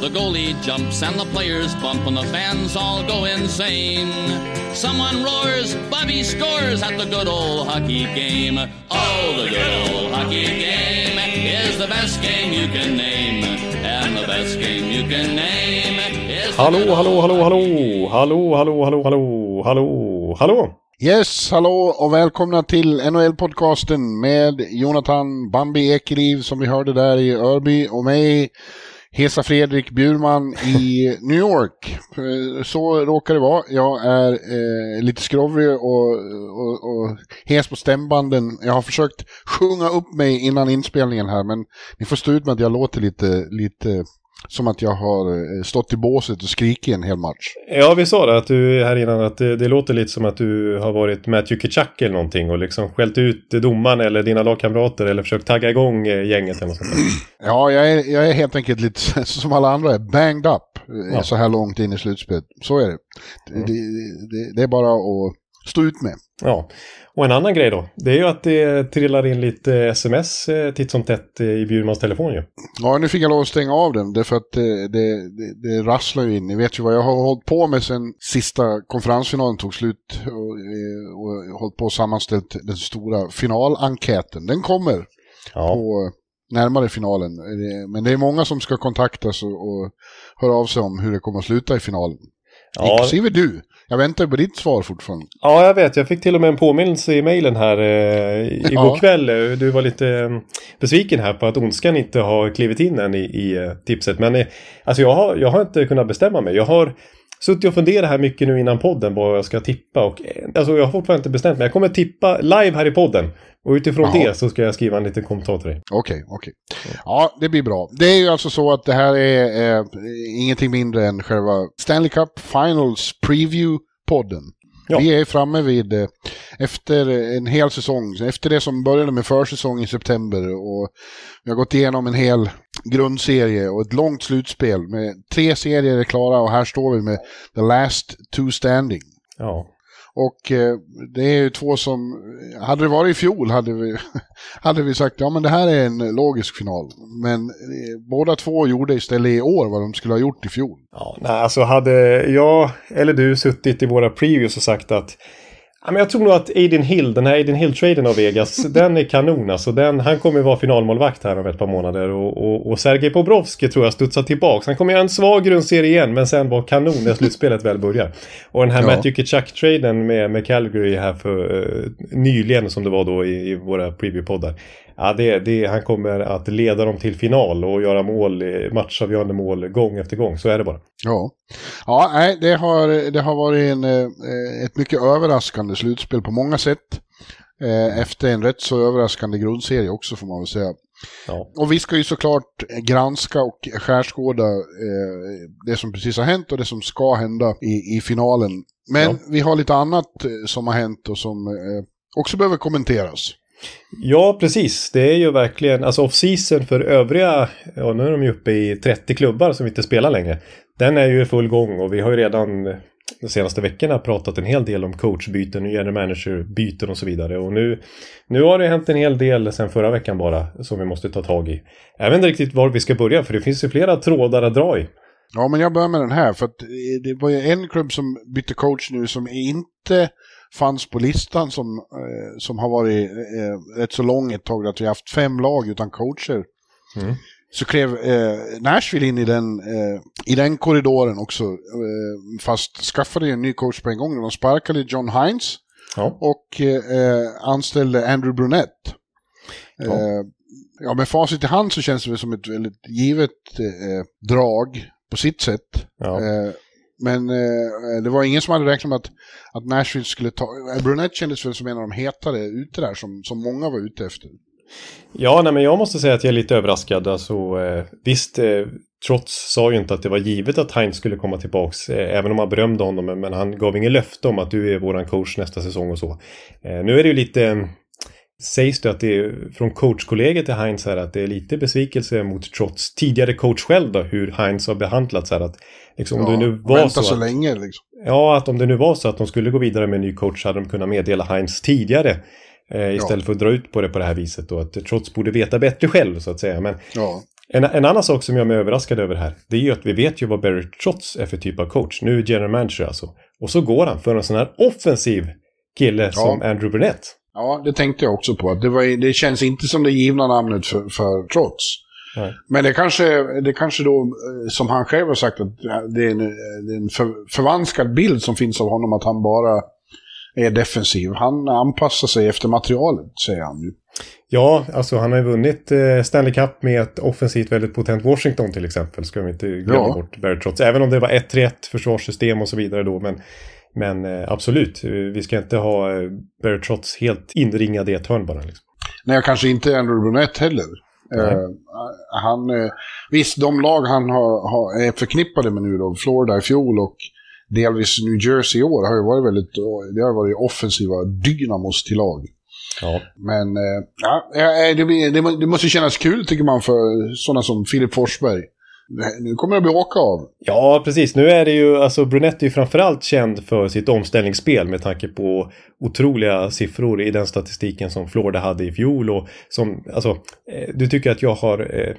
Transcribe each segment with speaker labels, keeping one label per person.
Speaker 1: The goalie jumps and the players bump, and the fans all go insane. Someone roars, Bobby scores at the good old hockey game. Oh, the good old hockey game is the best game you can name. And the best game you can name is the
Speaker 2: Hallå,
Speaker 1: good
Speaker 2: hallå,
Speaker 1: old
Speaker 2: hallå, hallå, hallå, hallå, hallå, hallå, hallå, hallå.
Speaker 3: Yes, hallå och välkomna till NHL-podcasten med Jonathan Bambi Ekeliv som vi hörde där i Örby och mig, Hesa Fredrik Bjurman i New York. Eh, så råkar det vara. Jag är eh, lite skrovlig och, och, och hes på stämbanden. Jag har försökt sjunga upp mig innan inspelningen här men ni får stå ut med att jag låter lite, lite som att jag har eh, stått i båset och skrikit en hel match.
Speaker 2: Ja, vi sa det att du här innan att det, det låter lite som att du har varit Matthew Kitchuck eller någonting och liksom skällt ut domaren eller dina lagkamrater eller försökt tagga igång eh, gänget eller något sånt.
Speaker 3: Ja, jag är, jag är helt enkelt lite som alla andra, är banged up eh,
Speaker 2: Ja.
Speaker 3: så här långt in i slutspelet. Så är det. Det, det, det. det är bara att stå ut med.
Speaker 2: Ja, och en annan grej då. Det är ju att det trillar in lite sms eh, titt som tätt eh, i Bjurmans telefon ju.
Speaker 3: Ja, nu fick jag lov att stänga av den därför att det, det, det, det rasslar ju in. Ni vet ju vad jag har hållit på med sen sista konferensfinalen tog slut och, eh, och hållit på och sammanställt den stora finalenkäten. Den kommer
Speaker 2: Ja,
Speaker 3: på närmare finalen. Eh, Men det är många som ska kontaktas och, och höra av sig om hur det kommer att sluta i finalen.
Speaker 2: ja,
Speaker 3: Inklusive du. Jag väntar på ditt svar fortfarande.
Speaker 2: ja, jag vet. Jag fick till och med en påminnelse i mejlen här eh, igår
Speaker 3: Ja.
Speaker 2: kväll. Du var lite eh, besviken här på att Ondskan inte har klivit in än i, i eh, tipset. Men eh, alltså jag har, jag har inte kunnat bestämma mig. Jag har suttit och funderat här mycket nu innan podden vad jag ska tippa. Och, alltså jag har fortfarande inte bestämt mig. Jag kommer tippa live här i podden. Och utifrån
Speaker 3: Jaha.
Speaker 2: det så ska jag skriva en liten kommentar till dig.
Speaker 3: Okej, okej. Ja, det blir bra. Det är ju alltså så att det här är eh, ingenting mindre än själva Stanley Cup Finals Preview-podden.
Speaker 2: Ja.
Speaker 3: Vi är framme vid, eh, efter en hel säsong, efter det som började med försäsong i september och vi har gått igenom en hel grundserie och ett långt slutspel med tre serier är klara och här står vi med the last two standing.
Speaker 2: Ja.
Speaker 3: Och eh, det är ju två som, hade det varit i fjol hade vi, hade vi sagt ja men det här är en logisk final. Men eh, båda två gjorde istället i år vad de skulle ha gjort i fjol.
Speaker 2: Ja, nej, alltså hade jag eller du suttit i våra previews och sagt att jag tror nog att Aiden Hill, den här Aiden Hill-traden av Vegas, den är kanon. Alltså, den, han kommer vara finalmålvakt här om ett par månader. Och, och, och Sergej Bobrovski tror jag studsar tillbaks. Han kommer göra en svag grundserie igen, men sen vara kanon när slutspelet väl börjar. Och den här
Speaker 3: Ja.
Speaker 2: Matthew Kitchuck-traden med, med Calgary här för eh, nyligen, som det var då i, i våra preview-poddar. Ja, det, det, han kommer att leda dem till final och göra mål, matchavgörande mål gång efter gång. Så är det bara.
Speaker 3: Ja, ja nej, det, har, det har varit en, eh, ett mycket överraskande slutspel på många sätt. Eh, Efter en rätt så överraskande grundserie också får man väl säga.
Speaker 2: Ja.
Speaker 3: Och vi ska ju såklart granska och skärskåda eh, det som precis har hänt och det som ska hända i, i finalen. Men
Speaker 2: Ja.
Speaker 3: vi har lite annat som har hänt och som eh, också behöver kommenteras.
Speaker 2: Ja, precis. Det är ju verkligen, alltså off-season för övriga, ja nu är de ju uppe i 30 klubbar som inte spelar längre. Den är ju i full gång och vi har ju redan de senaste veckorna pratat en hel del om coachbyten, och general manager-byten och så vidare. Och nu, nu har det hänt en hel del sen förra veckan bara som vi måste ta tag i. Jag vet inte riktigt var vi ska börja för det finns ju flera trådar att dra i.
Speaker 3: Ja, men jag börjar med den här för att eh, det var ju en klubb som bytte coach nu som inte fanns på listan som, eh, som har varit eh, rätt så lång ett tag, att vi haft fem lag utan coacher.
Speaker 2: Mm.
Speaker 3: Så klev eh, Nashville in i den, eh, i den korridoren också, eh, fast skaffade en ny coach på en gång. De sparkade John Hines
Speaker 2: Ja.
Speaker 3: och eh, anställde Andrew Brunette. Ja. Ja, med facit i hand så känns det som ett väldigt givet drag på sitt sätt.
Speaker 2: Ja.
Speaker 3: Men eh, det var ingen som hade räknat med att, att Nashville skulle ta... Eh, Brunette kändes väl som en av de hetare ute där som, som många var ute efter.
Speaker 2: Ja, nej, men jag måste säga att jag är lite överraskad. Alltså, eh, visst, eh, Trots sa ju inte att det var givet att Heinz skulle komma tillbaks, eh, även om han berömde honom, men han gav ingen löfte om att du är våran coach nästa säsong och så. Eh, nu är det ju lite, sägs det att det är från coachkollegiet till Heinz här att det är lite besvikelse mot Trots tidigare coach själv då, hur Heinz har behandlats här. Att, liksom,
Speaker 3: ja,
Speaker 2: om det nu var så,
Speaker 3: så
Speaker 2: att,
Speaker 3: länge liksom.
Speaker 2: Ja, att om det nu var så att de skulle gå vidare med en ny coach hade de kunnat meddela Heinz tidigare. Eh, istället ja. för att dra ut på det på det här viset då. Att Trots borde veta bättre själv så att säga. Men
Speaker 3: ja.
Speaker 2: En, en, annan sak som jag är överraskad över här, det är ju att vi vet ju vad Barry Trotz är för typ av coach. Nu är general manager alltså. Och så går han för en sån här offensiv kille som Andrew Burnett.
Speaker 3: Ja, det tänkte jag också på. Att det, var, det känns inte som det givna namnet för, för Trotz. Nej. Men det kanske, det kanske då, eh, som han själv har sagt, att det är en, det är en för, förvanskad bild som finns av honom att han bara är defensiv. Han anpassar sig efter materialet, säger han ju.
Speaker 2: Ja, alltså han har ju vunnit eh, Stanley Cup med ett offensivt väldigt potent Washington till exempel. Ska vi inte glömma ja. bort Barry Trotz. Även om det var 1-3-1 försvarssystem och så vidare då. Men, men eh, absolut, vi ska inte ha eh, Barry Trotz helt inringad i ett hörn bara. Liksom.
Speaker 3: Nej, kanske inte Andrew Brunette heller. Uh, han, uh, visst, de lag han har, har, är förknippade med nu då, Florida i fjol och delvis New Jersey i år, har ju varit väldigt, det har varit offensiva dynamos till lag.
Speaker 2: Ja.
Speaker 3: Men eh, ja, det, det, det måste kännas kul tycker man för sådana som Filip Forsberg. Nu kommer det bli åka av.
Speaker 2: Ja, precis. Nu är det ju, alltså Brunette är ju framförallt känd för sitt omställningsspel med tanke på otroliga siffror i den statistiken som Florida hade i fjol och som, alltså, eh, du tycker att jag har eh,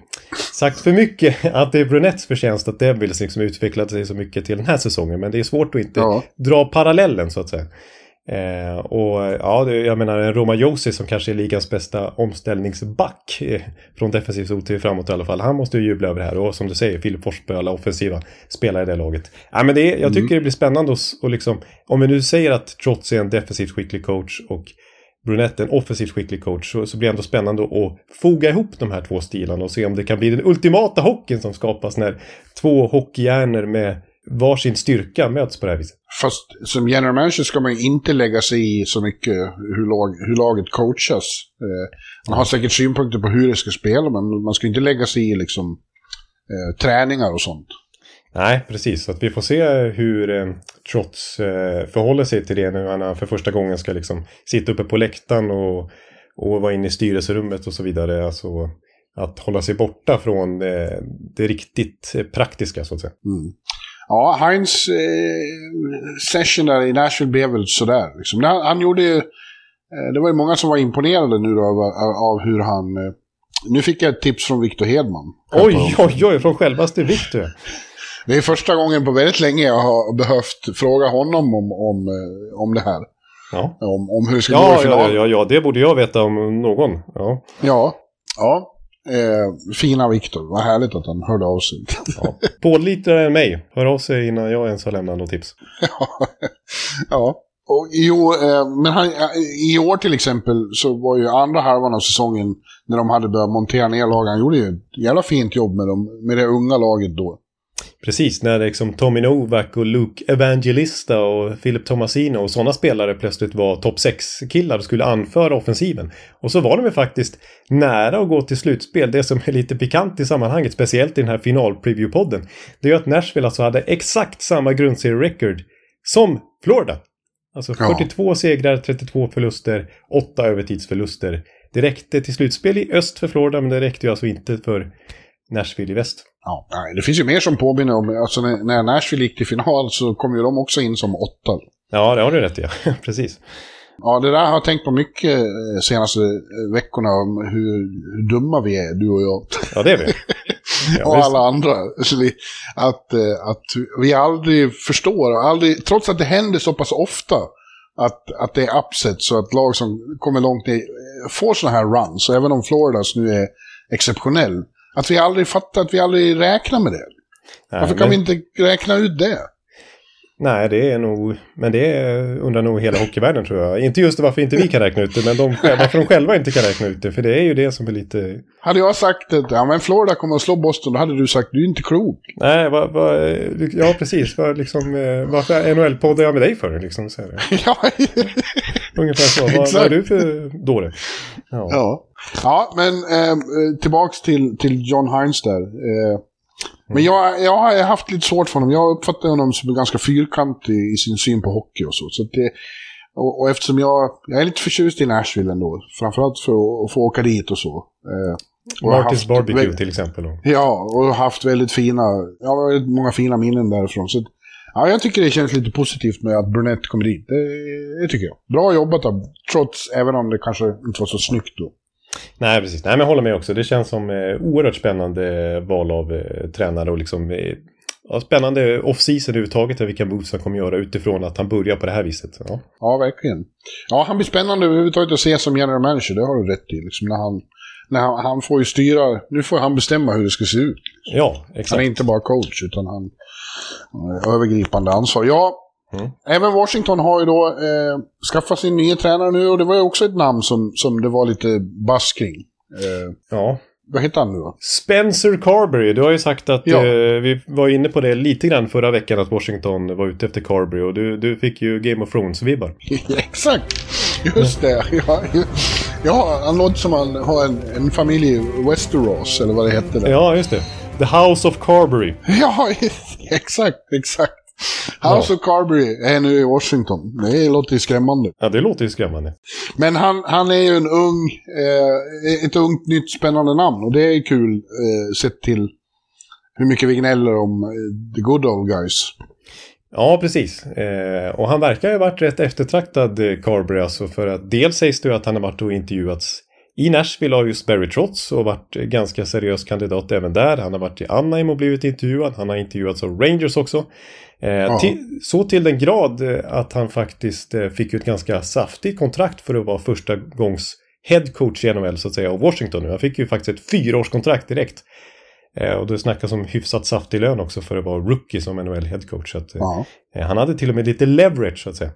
Speaker 2: sagt för mycket att det är Brunettes förtjänst att Devils liksom utvecklade sig så mycket till den här säsongen, men det är svårt att inte ja. dra parallellen så att säga. Eh, och ja, jag menar en Roma Josi som kanske är ligans bästa omställningsback eh, från defensiv zon till framåt i alla fall. Han måste ju jubla över det här och som du säger, Filip Forsberg alla offensiva spelare i det laget. Ja, men det är, jag tycker mm. det blir spännande och, och liksom, om vi nu säger att Trots är en defensivt skicklig coach och Brunette en offensivt skicklig coach så, så blir det ändå spännande att foga ihop de här två stilarna och se om det kan bli den ultimata hockeyn som skapas när två hockeyhjärnor med varsin styrka möts på det här viset.
Speaker 3: Fast som general manager ska man ju inte lägga sig i så mycket hur, lag, hur laget coachas. Eh, man har säkert synpunkter på hur det ska spela, men man ska inte lägga sig i liksom, eh, träningar och sånt.
Speaker 2: Nej, precis. Så att vi får se hur eh, Trots eh, förhåller sig till det nu. Han för första gången ska liksom sitta uppe på läktaren och, och vara inne i styrelserummet och så vidare. Alltså att hålla sig borta från det, det riktigt praktiska så att säga.
Speaker 3: Mm. Ja, Heinz eh, session där i Nashville blev väl sådär. Liksom. Han, han gjorde ju... Eh, det var ju många som var imponerade nu då av, av hur han... Eh, nu fick jag ett tips från Victor Hedman.
Speaker 2: Oj, oj, oj, från självaste Victor.
Speaker 3: Det är första gången på väldigt länge jag har behövt fråga honom om, om, eh, om det här.
Speaker 2: Ja.
Speaker 3: Om, om hur det ska
Speaker 2: ja,
Speaker 3: gå i
Speaker 2: finalen. Ja, ja, ja, det borde jag veta om någon. Ja,
Speaker 3: ja. ja. Eh, fina Viktor, vad härligt att han hörde av sig.
Speaker 2: Ja. Pålitligare än mig, hör av sig innan jag ens har lämnat något tips.
Speaker 3: ja. Och, jo, eh, men han, i år till exempel så var ju andra halvan av säsongen när de hade börjat montera ner lagen, han gjorde ju ett jävla fint jobb med, dem, med det unga laget då.
Speaker 2: Precis, när liksom Tommy Novak och Luke Evangelista och Philip Tomasino och sådana spelare plötsligt var topp 6-killar och skulle anföra offensiven. Och så var de ju faktiskt nära att gå till slutspel. Det som är lite pikant i sammanhanget, speciellt i den här final-preview-podden, det är ju att Nashville alltså hade exakt samma grundserie-record som Florida. Alltså 42 ja. segrar, 32 förluster, 8 övertidsförluster. Det räckte till slutspel i öst för Florida, men det räckte ju alltså inte för Nashville i väst.
Speaker 3: Ja, det finns ju mer som påminner om, alltså när Nashville gick till final så kom ju de också in som åtta.
Speaker 2: Ja, det har du rätt i, ja. precis.
Speaker 3: Ja, det där har jag tänkt på mycket eh, senaste eh, veckorna om hur, hur dumma vi är, du och jag.
Speaker 2: Ja, det är vi.
Speaker 3: Ja, och alla andra. Att, eh, att vi aldrig förstår, aldrig, trots att det händer så pass ofta, att, att det är upset så att lag som kommer långt ner får sådana här runs. Och även om Floridas nu är exceptionell, att vi aldrig fattar, att vi aldrig räknar med det. Nej, Varför kan men... vi inte räkna ut det?
Speaker 2: Nej, det är nog, men det undrar nog hela hockeyvärlden tror jag. Inte just varför inte vi kan räkna ut det, men de, varför de själva inte kan räkna ut det. För det är ju det som är lite...
Speaker 3: Hade jag sagt att ja, men Florida kommer att slå Boston, då hade du sagt du är inte klok.
Speaker 2: Nej, vad, vad, ja precis. Vad, liksom, eh, varför NHL-poddar jag med dig för? Liksom, så
Speaker 3: ja,
Speaker 2: Ungefär så. Vad, vad är du för dåre? Ja.
Speaker 3: ja. ja, men eh, tillbaks till, till John Hines där. Eh, men jag, jag har haft lite svårt för honom. Jag uppfattar honom som ganska fyrkantig i sin syn på hockey och så. så det, och, och, eftersom jag, jag är lite förtjust i Nashville ändå. Framförallt för att få åka dit och så. Eh,
Speaker 2: och Martins Barbecue till exempel.
Speaker 3: Ja, och haft väldigt fina, ja, många fina minnen därifrån. Så ja, jag tycker det känns lite positivt med att Burnett kommer dit. Det, det tycker jag. Bra jobbat av, trots, även om det kanske inte var så snyggt då.
Speaker 2: Nej, precis. Nej, men jag håller med också. Det känns som eh, oerhört spännande val av eh, tränare och liksom eh, ja, spännande off-season överhuvudtaget vilka moves han kommer göra utifrån att han börjar på det här viset. Ja,
Speaker 3: ja verkligen. Ja, han blir spännande överhuvudtaget att se som general manager, det har du rätt i. Liksom när han, när han, han får ju styra, nu får han bestämma hur det ska se ut. Liksom.
Speaker 2: Ja, exakt.
Speaker 3: Han är inte bara coach, utan han har övergripande ansvar. Ja, Mm. Även Washington har ju då eh, skaffat sin nya tränare nu och det var ju också ett namn som, som det var lite buzz kring. Eh,
Speaker 2: ja.
Speaker 3: Vad heter han nu då?
Speaker 2: Spencer Carberry. Du har ju sagt att ja. eh, vi var inne på det lite grann förra veckan att Washington var ute efter Carberry och du, du fick ju Game of Thrones-vibbar.
Speaker 3: Exakt! Just det. Ja, ja, han låter som han har en, en familj i Westeros eller vad det hette. Där.
Speaker 2: Ja, just det. The House of Carberry.
Speaker 3: Ja, exakt, exakt. House ja. of Carberry är nu i Washington. Det låter ju skrämmande.
Speaker 2: Ja, det låter ju skrämmande.
Speaker 3: Men han, han är ju en ung, eh, ett ungt nytt spännande namn. Och det är kul eh, sett till hur mycket vi gnäller om eh, the good old guys.
Speaker 2: Ja, precis. Eh, och han verkar ju ha varit rätt eftertraktad, eh, Carberry, alltså för att dels sägs det ju att han har varit och intervjuats i Nashville av just Barry Trotz och varit ganska seriös kandidat även där. Han har varit i Anaheim och blivit intervjuad. Han har intervjuats av Rangers också. Eh, till, så till den grad eh, att han faktiskt eh, fick ett ganska saftigt kontrakt för att vara första gångs headcoach i NHL så att säga av Washington nu. Han fick ju faktiskt ett fyraårskontrakt direkt. Eh, och det snackas om hyfsat saftig lön också för att vara rookie som NHL headcoach. Så att, eh, han hade till och med lite leverage så att säga.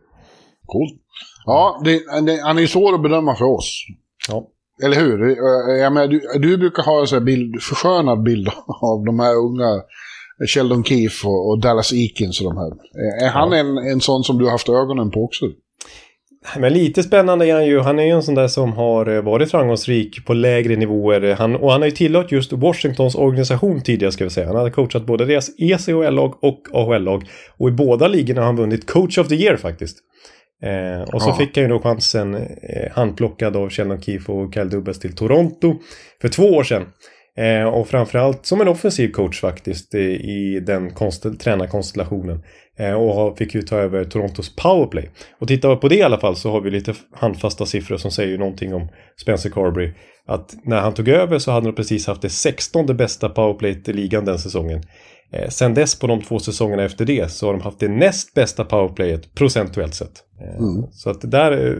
Speaker 3: Coolt. Ja, det, det, han är svår att bedöma för oss.
Speaker 2: Ja.
Speaker 3: Eller hur? Eh, jag menar, du, du brukar ha en sån här bild, förskönad bild av de här unga Sheldon Keefe och, och Dallas Eakins och de här. Är han ja. en, en sån som du har haft ögonen på också?
Speaker 2: Men lite spännande är han ju. Han är ju en sån där som har eh, varit framgångsrik på lägre nivåer. Han, och han har ju tillhört just Washingtons organisation tidigare ska vi säga. Han hade coachat både deras ECHL-lag och AHL-lag. Och i båda ligorna har han vunnit Coach of the Year faktiskt. Eh, och så ja. fick han ju då chansen eh, handplockad av Sheldon Keefe och Kyle Dubas till Toronto för två år sedan. Eh, och framförallt som en offensiv coach faktiskt i, i den tränarkonstellationen. Eh, och fick ju ta över Torontos powerplay. Och tittar vi på det i alla fall så har vi lite handfasta siffror som säger någonting om Spencer Carberry. Att när han tog över så hade de precis haft det 16 bästa powerplayet i ligan den säsongen. Eh, sen dess på de två säsongerna efter det så har de haft det näst bästa powerplayet procentuellt sett. Eh, mm. Så att där eh,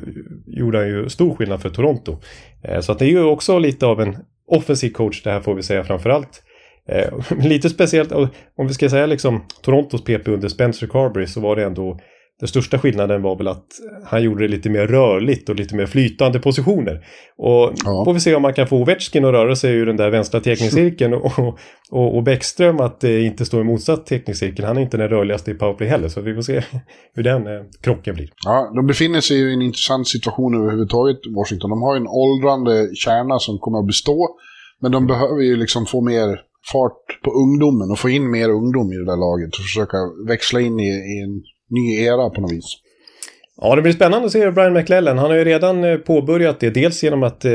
Speaker 2: gjorde han ju stor skillnad för Toronto. Eh, så att det är ju också lite av en offensiv coach det här får vi säga framförallt. Lite speciellt, om vi ska säga liksom Torontos PP under Spencer Carberry så var det ändå den största skillnaden var väl att han gjorde det lite mer rörligt och lite mer flytande positioner. Och ja. får vi se om man kan få Ovechkin att röra sig ur den där vänstra teckningscirkeln och, och, och Bäckström att det inte står i motsatt teckningscirkel. Han är inte den rörligaste i powerplay heller, så vi får se hur den eh, krocken blir.
Speaker 3: Ja, de befinner sig i en intressant situation överhuvudtaget, Washington. De har en åldrande kärna som kommer att bestå, men de behöver ju liksom få mer fart på ungdomen och få in mer ungdom i det där laget och försöka växla in i, i en ny era på något vis.
Speaker 2: Ja, det blir spännande att se Brian McLellan. Han har ju redan eh, påbörjat det. Dels genom att eh,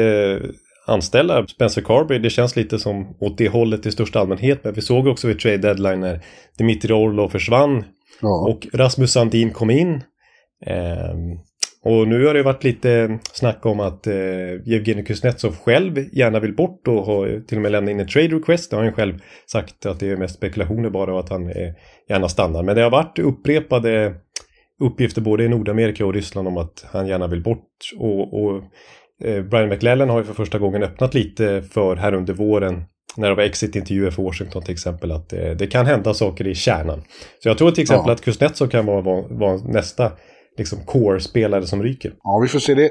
Speaker 2: anställa Spencer Carby. Det känns lite som åt det hållet i största allmänhet. Men vi såg också vid trade deadline när Dimitri Orlov försvann. Ja. Och Rasmus Sandin kom in. Eh, och nu har det varit lite snack om att eh, Evgenij Kuznetsov själv gärna vill bort och har till och med lämnat in en trade request. Det har han själv sagt att det är mest spekulationer bara och att han eh, gärna stannar. Men det har varit upprepade uppgifter både i Nordamerika och Ryssland om att han gärna vill bort. Och, och eh, Brian McLellan har ju för första gången öppnat lite för här under våren när det var exit-intervjuer för Washington till exempel att det, det, kan hända saker i kärnan. Så jag tror till exempel ja. att Kuznetsov kan vara, vara, vara nästa liksom core-spelare som ryker.
Speaker 3: Ja, vi får se det.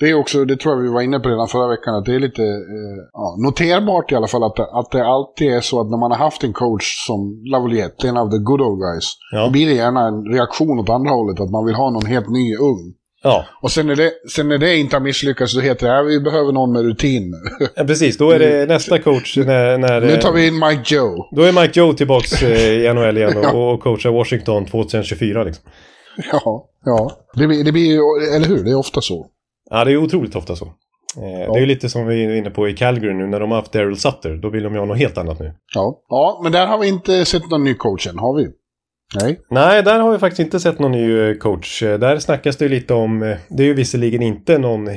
Speaker 3: Det är också, det tror jag vi var inne på redan förra veckan, att det är lite eh, ja, noterbart i alla fall att, att det alltid är så att när man har haft en coach som Lavaliette, en av the good old guys, ja. då blir det gärna en reaktion åt andra hållet, att man vill ha någon helt ny ung.
Speaker 2: Ja.
Speaker 3: Och sen när, det, sen när det inte har misslyckats, då heter det att vi behöver någon med rutin.
Speaker 2: Ja, precis, då är det mm. nästa coach. När, när,
Speaker 3: nu tar vi in Mike Joe.
Speaker 2: Då är Mike Joe tillbaka i NHL igen och, ja. och coachar Washington 2024. Liksom.
Speaker 3: Ja, ja. Det blir, det blir ju, eller hur? Det är ofta så.
Speaker 2: Ja, det är otroligt ofta så. Eh, ja. Det är ju lite som vi är inne på i Calgary nu när de har haft Daryl Sutter. Då vill de ju ha något helt annat nu.
Speaker 3: Ja. ja, men där har vi inte sett någon ny coach än, har vi? Nej.
Speaker 2: Nej, där har vi faktiskt inte sett någon ny eh, coach. Eh, där snackas det ju lite om, det är ju visserligen inte någon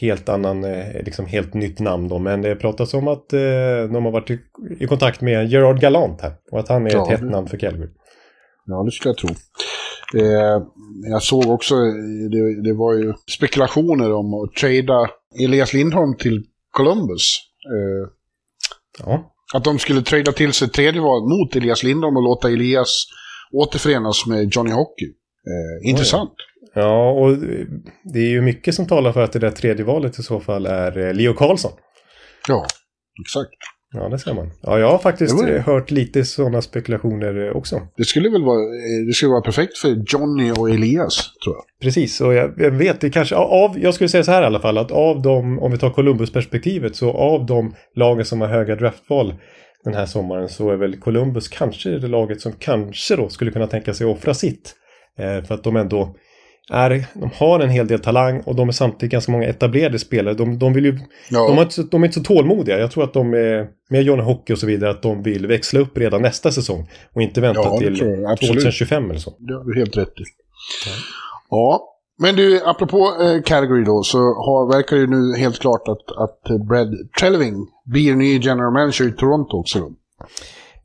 Speaker 2: helt annan, liksom helt nytt namn då, men det pratas om att de har varit i kontakt med Gerard Galant här. Och att han är ja, ett hett namn för Calgary.
Speaker 3: Ja, det skulle jag tro. Eh, jag såg också, det, det, var ju spekulationer om att trada Elias Lindholm till Columbus. Eh,
Speaker 2: ja.
Speaker 3: Att de skulle trada till sig tredje val mot Elias Lindholm och låta Elias återförenas med Johnny Hockey. Eh, intressant.
Speaker 2: Ja, och det är ju mycket som talar för att det där tredje valet i så fall är eh, Leo Karlsson.
Speaker 3: Ja, exakt.
Speaker 2: Ja, det ser man. Ja, jag har faktiskt det hört lite sådana spekulationer också.
Speaker 3: Det skulle väl vara, det skulle vara perfekt för Johnny och Elias, tror jag.
Speaker 2: Precis, och jag, jag vet, det kanske, av, jag skulle säga så här i alla fall, att av de, om vi tar Columbus-perspektivet, så av de lagen som har höga draftval den här sommaren så är väl Columbus kanske det laget som kanske då skulle kunna tänka sig offra sitt. Eh, för att de ändå är, de har en hel del talang och de är samtidigt ganska många etablerade spelare. De, de, vill ju, ja. de, inte, de är inte så tålmodiga. Jag tror att de är, med Johnny Hockey och så vidare, att de vill växla upp redan nästa säsong. Och inte vänta ja, till 2025 eller så.
Speaker 3: Det har du helt rätt i. Ja. ja. Men du, apropå eh, Calgary då, så har, verkar det nu helt klart att, att Brad Trelving blir ny general manager i Toronto också. Då.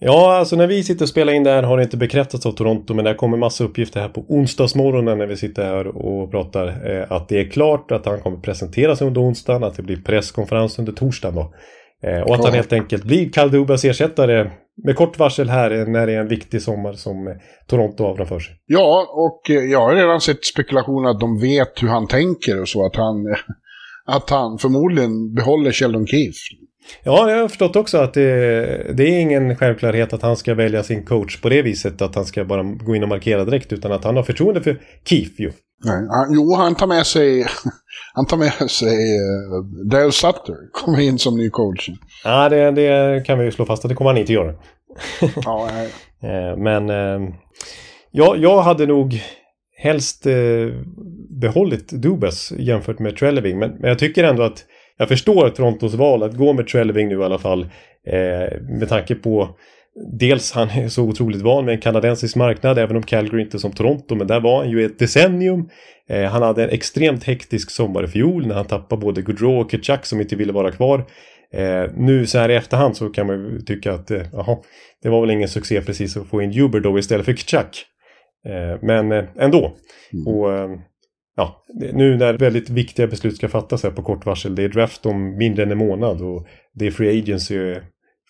Speaker 2: Ja, alltså när vi sitter och spelar in det här har det inte bekräftats av Toronto men det kommer massa uppgifter här på onsdagsmorgonen när vi sitter här och pratar. Eh, att det är klart att han kommer presentera sig under onsdagen, att det blir presskonferens under torsdagen då. Eh, och att han helt enkelt blir Kaldubas ersättare med kort varsel här när det är en viktig sommar som Toronto har framför sig.
Speaker 3: Ja, och jag har redan sett spekulationer att de vet hur han tänker och så att han, att han förmodligen behåller Sheldon Keefe.
Speaker 2: Ja, jag har förstått också att det, det, är ingen självklarhet att han ska välja sin coach på det viset. Att han ska bara gå in och markera direkt. Utan att han har förtroende för Keefe ju.
Speaker 3: Nej, han, jo, han tar med sig, han tar med sig uh, Dale Sutter. Kommer in som ny coach.
Speaker 2: Ja, det, det, kan vi ju slå fast att det kommer han inte göra.
Speaker 3: ja, nej.
Speaker 2: Eh, men uh, ja, jag hade nog helst behållit Dubas jämfört med Trelleving. Men, men jag tycker ändå att jag förstår Torontos val att gå med Trellving nu i alla fall. Eh, med tanke på Dels han är så otroligt van med en kanadensisk marknad, även om Calgary inte är som Toronto, men där var han ju ett decennium. Eh, han hade en extremt hektisk sommar i fjol när han tappade både Gaudreau och Kachuk som inte ville vara kvar. Eh, nu så här i efterhand så kan man ju tycka att eh, jaha, det var väl ingen succé precis att få in Uber då istället för Kachuk. Eh, men eh, ändå. Mm. Och eh, ja, nu när väldigt viktiga beslut ska fattas här på kort varsel. Det är draft om mindre än en månad och det är free agency eh,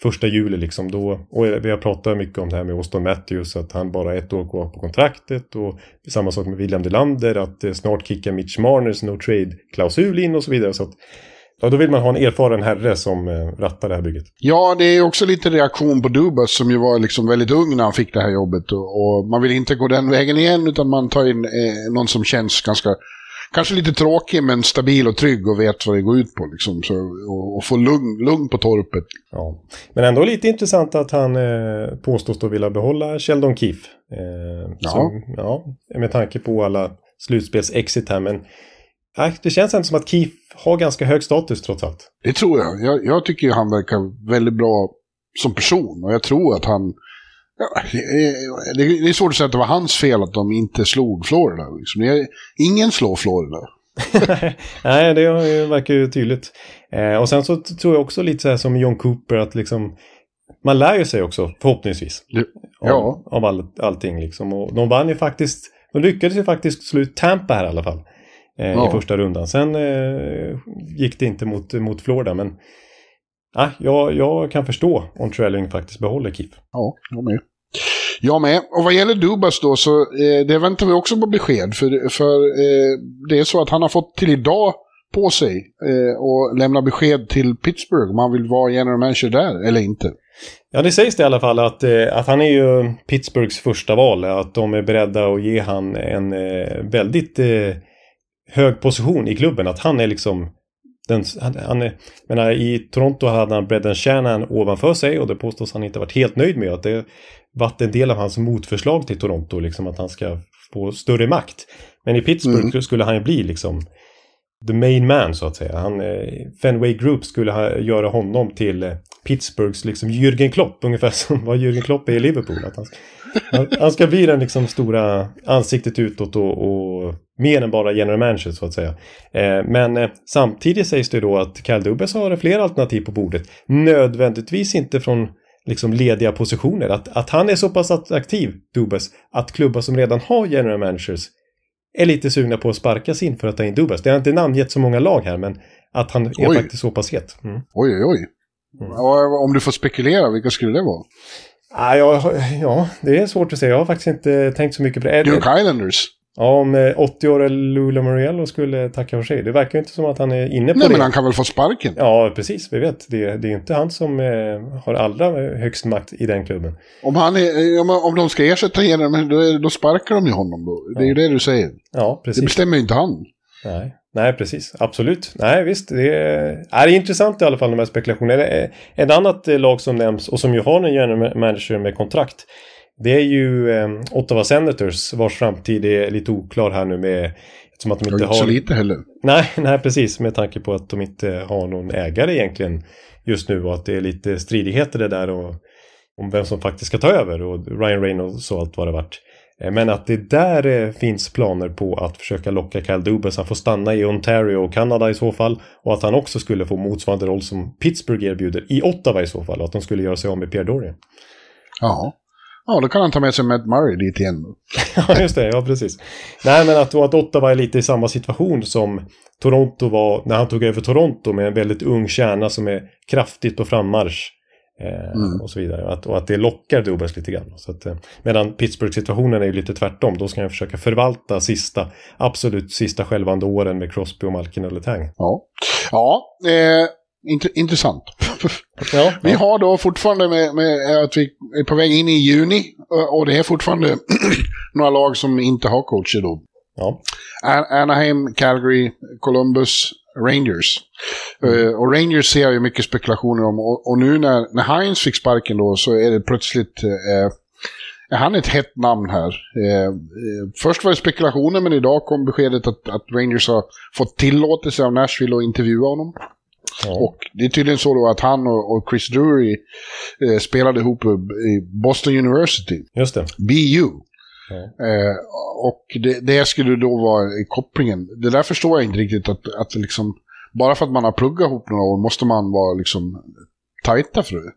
Speaker 2: första juli liksom. Då, och vi har pratat mycket om det här med Austin Matthews, att han bara har ett år kvar på kontraktet. Och samma sak med William Delander, att eh, snart kickar Mitch Marners no trade-klausul in och så vidare. Så att, Ja, då vill man ha en erfaren herre som eh, rattar det här bygget.
Speaker 3: Ja, det är också lite reaktion på Dubas som ju var liksom väldigt ung när han fick det här jobbet. Och, man vill inte gå den vägen igen utan man tar in eh, någon som känns ganska, kanske lite tråkig men stabil och trygg och vet vad det går ut på. Liksom, så, och, och få lugn, lugn på torpet.
Speaker 2: Ja. Men ändå lite intressant att han eh, påstås då vilja behålla Sheldon Keefe. Eh, ja. Som, ja. Med tanke på alla slutspels-exit här. Men Nej, det känns ändå som att Keith har ganska hög status trots allt.
Speaker 3: Det tror jag. Jag, jag tycker han verkar väldigt bra som person och jag tror att han... Ja, det, det, är svårt att säga att det var hans fel att de inte slog Florida. Liksom. Ingen slår Florida.
Speaker 2: Nej, det verkar ju tydligt. Eh, och sen så tror jag också lite så här som John Cooper att liksom man lär ju sig också förhoppningsvis.
Speaker 3: Ja.
Speaker 2: Av, av all, allting liksom. Och de vann ju faktiskt, de lyckades ju faktiskt slå ut Tampa här i alla fall eh, ja. i första rundan. Sen eh, gick det inte mot, mot Florida, men ah, jag, jag kan förstå om Trelling faktiskt behåller Keith.
Speaker 3: Ja, jag med. Jag med. Och vad gäller Dubas då så eh, det väntar vi också på besked. För, för eh, det är så att han har fått till idag på sig eh, och lämna besked till Pittsburgh om han vill vara general manager där eller inte.
Speaker 2: Ja, det sägs det i alla fall att, eh, att han är ju Pittsburghs första val. Att de är beredda att ge han en eh, väldigt eh, hög position i klubben. Att han är liksom den, han, han är, menar, I Toronto hade han Brendan Shannon ovanför sig och det påstås han inte varit helt nöjd med. Att det varit en del av hans motförslag till Toronto, liksom att han ska få större makt. Men i Pittsburgh mm. skulle han ju bli liksom the main man så att säga. Han, eh, Fenway Group skulle ha, göra honom till eh, Pittsburghs liksom Jürgen Klopp, ungefär som vad Jürgen Klopp är i Liverpool. Att han, han, han ska bli den liksom stora ansiktet utåt och, och mer än bara general manager så att säga. Eh, men eh, samtidigt sägs det då att Kyle Dubas har fler alternativ på bordet. Nödvändigtvis inte från liksom lediga positioner. Att, att han är så pass attraktiv, Dubas, att klubbar som redan har general managers är lite sugna på att sparka sin för att ta in Dubas. Det har inte namngett så många lag här, men att han är oj. faktiskt så pass het.
Speaker 3: Mm. Oj, oj, oj. Mm. Om du får spekulera, vilka skulle det vara?
Speaker 2: Ah, ja, ja, det är svårt att säga. Jag har faktiskt inte tänkt så mycket på det.
Speaker 3: Duke Islanders?
Speaker 2: Ja, om 80-åriga eh, Lula Moriello skulle tacka för sig. Det verkar ju inte som att han är inne på
Speaker 3: Nej,
Speaker 2: det.
Speaker 3: men han kan väl få sparken?
Speaker 2: Ja, precis. Vi vet. Det, det är inte han som eh, har allra högst makt i den klubben.
Speaker 3: Om, han är, om, om de ska ersätta honom, då, då sparkar de ju honom då. Det är ju det du säger.
Speaker 2: Ja, precis.
Speaker 3: Det bestämmer ju inte han.
Speaker 2: Nej. Nej, precis. Absolut. Nej, visst. Det är, är intressant i alla fall de här spekulationerna. Ett annat lag som nämns och som ju har en general manager med kontrakt det är ju eh, Ottawa Senators vars framtid är lite oklar här nu med
Speaker 3: Eftersom att de inte har... så lite heller.
Speaker 2: Nej, nej, precis. Med tanke på att de inte har någon ägare egentligen just nu och att det är lite stridigheter det där och om vem som faktiskt ska ta över och Ryan Reynolds och allt vad det varit. Eh, men att det där eh, finns planer på att försöka locka Kyle Dubas att få stanna i Ontario och Kanada i så fall. Och att han också skulle få motsvarande roll som Pittsburgh erbjuder i Ottawa i så fall. Och att de skulle göra sig av med Pierre Dorian.
Speaker 3: Ja. Ja, då kan han ta med sig Matt Murray dit igen.
Speaker 2: ja, just det. Ja, precis. Nej, men att, att Ottawa är lite i samma situation som Toronto var när han tog över Toronto med en väldigt ung kärna som är kraftigt på frammarsch. Eh, mm. Och så vidare. Att, och att det lockar Dubas lite grann. Så att, eh, medan Pittsburgh-situationen är ju lite tvärtom. Då ska han försöka förvalta sista, absolut sista självande åren med Crosby och Malkin eller Tang.
Speaker 3: Ja, ja eh, int intressant. Ja, vi har då fortfarande med, med, att vi är på väg in i juni och det är fortfarande några lag som inte har coacher då.
Speaker 2: Ja.
Speaker 3: Anaheim, Calgary, Columbus, Rangers. Mm. Uh, och Rangers ser jag ju mycket spekulationer om. Och, och, nu när, när Heinz fick sparken då så är det plötsligt... Uh, är han ett hett namn här? Uh, först var det spekulationer men idag kom beskedet att, att Rangers har fått tillåtelse av Nashville att intervjua honom. Ja. Och det är tydligen så då att han och, och Chris Drury eh, spelade ihop i Boston University.
Speaker 2: Just det.
Speaker 3: BU. Ja. Eh, och det, det, skulle då vara kopplingen. Det där förstår jag inte riktigt att, att liksom, bara för att man har pluggat ihop några år måste man vara liksom tajta för det.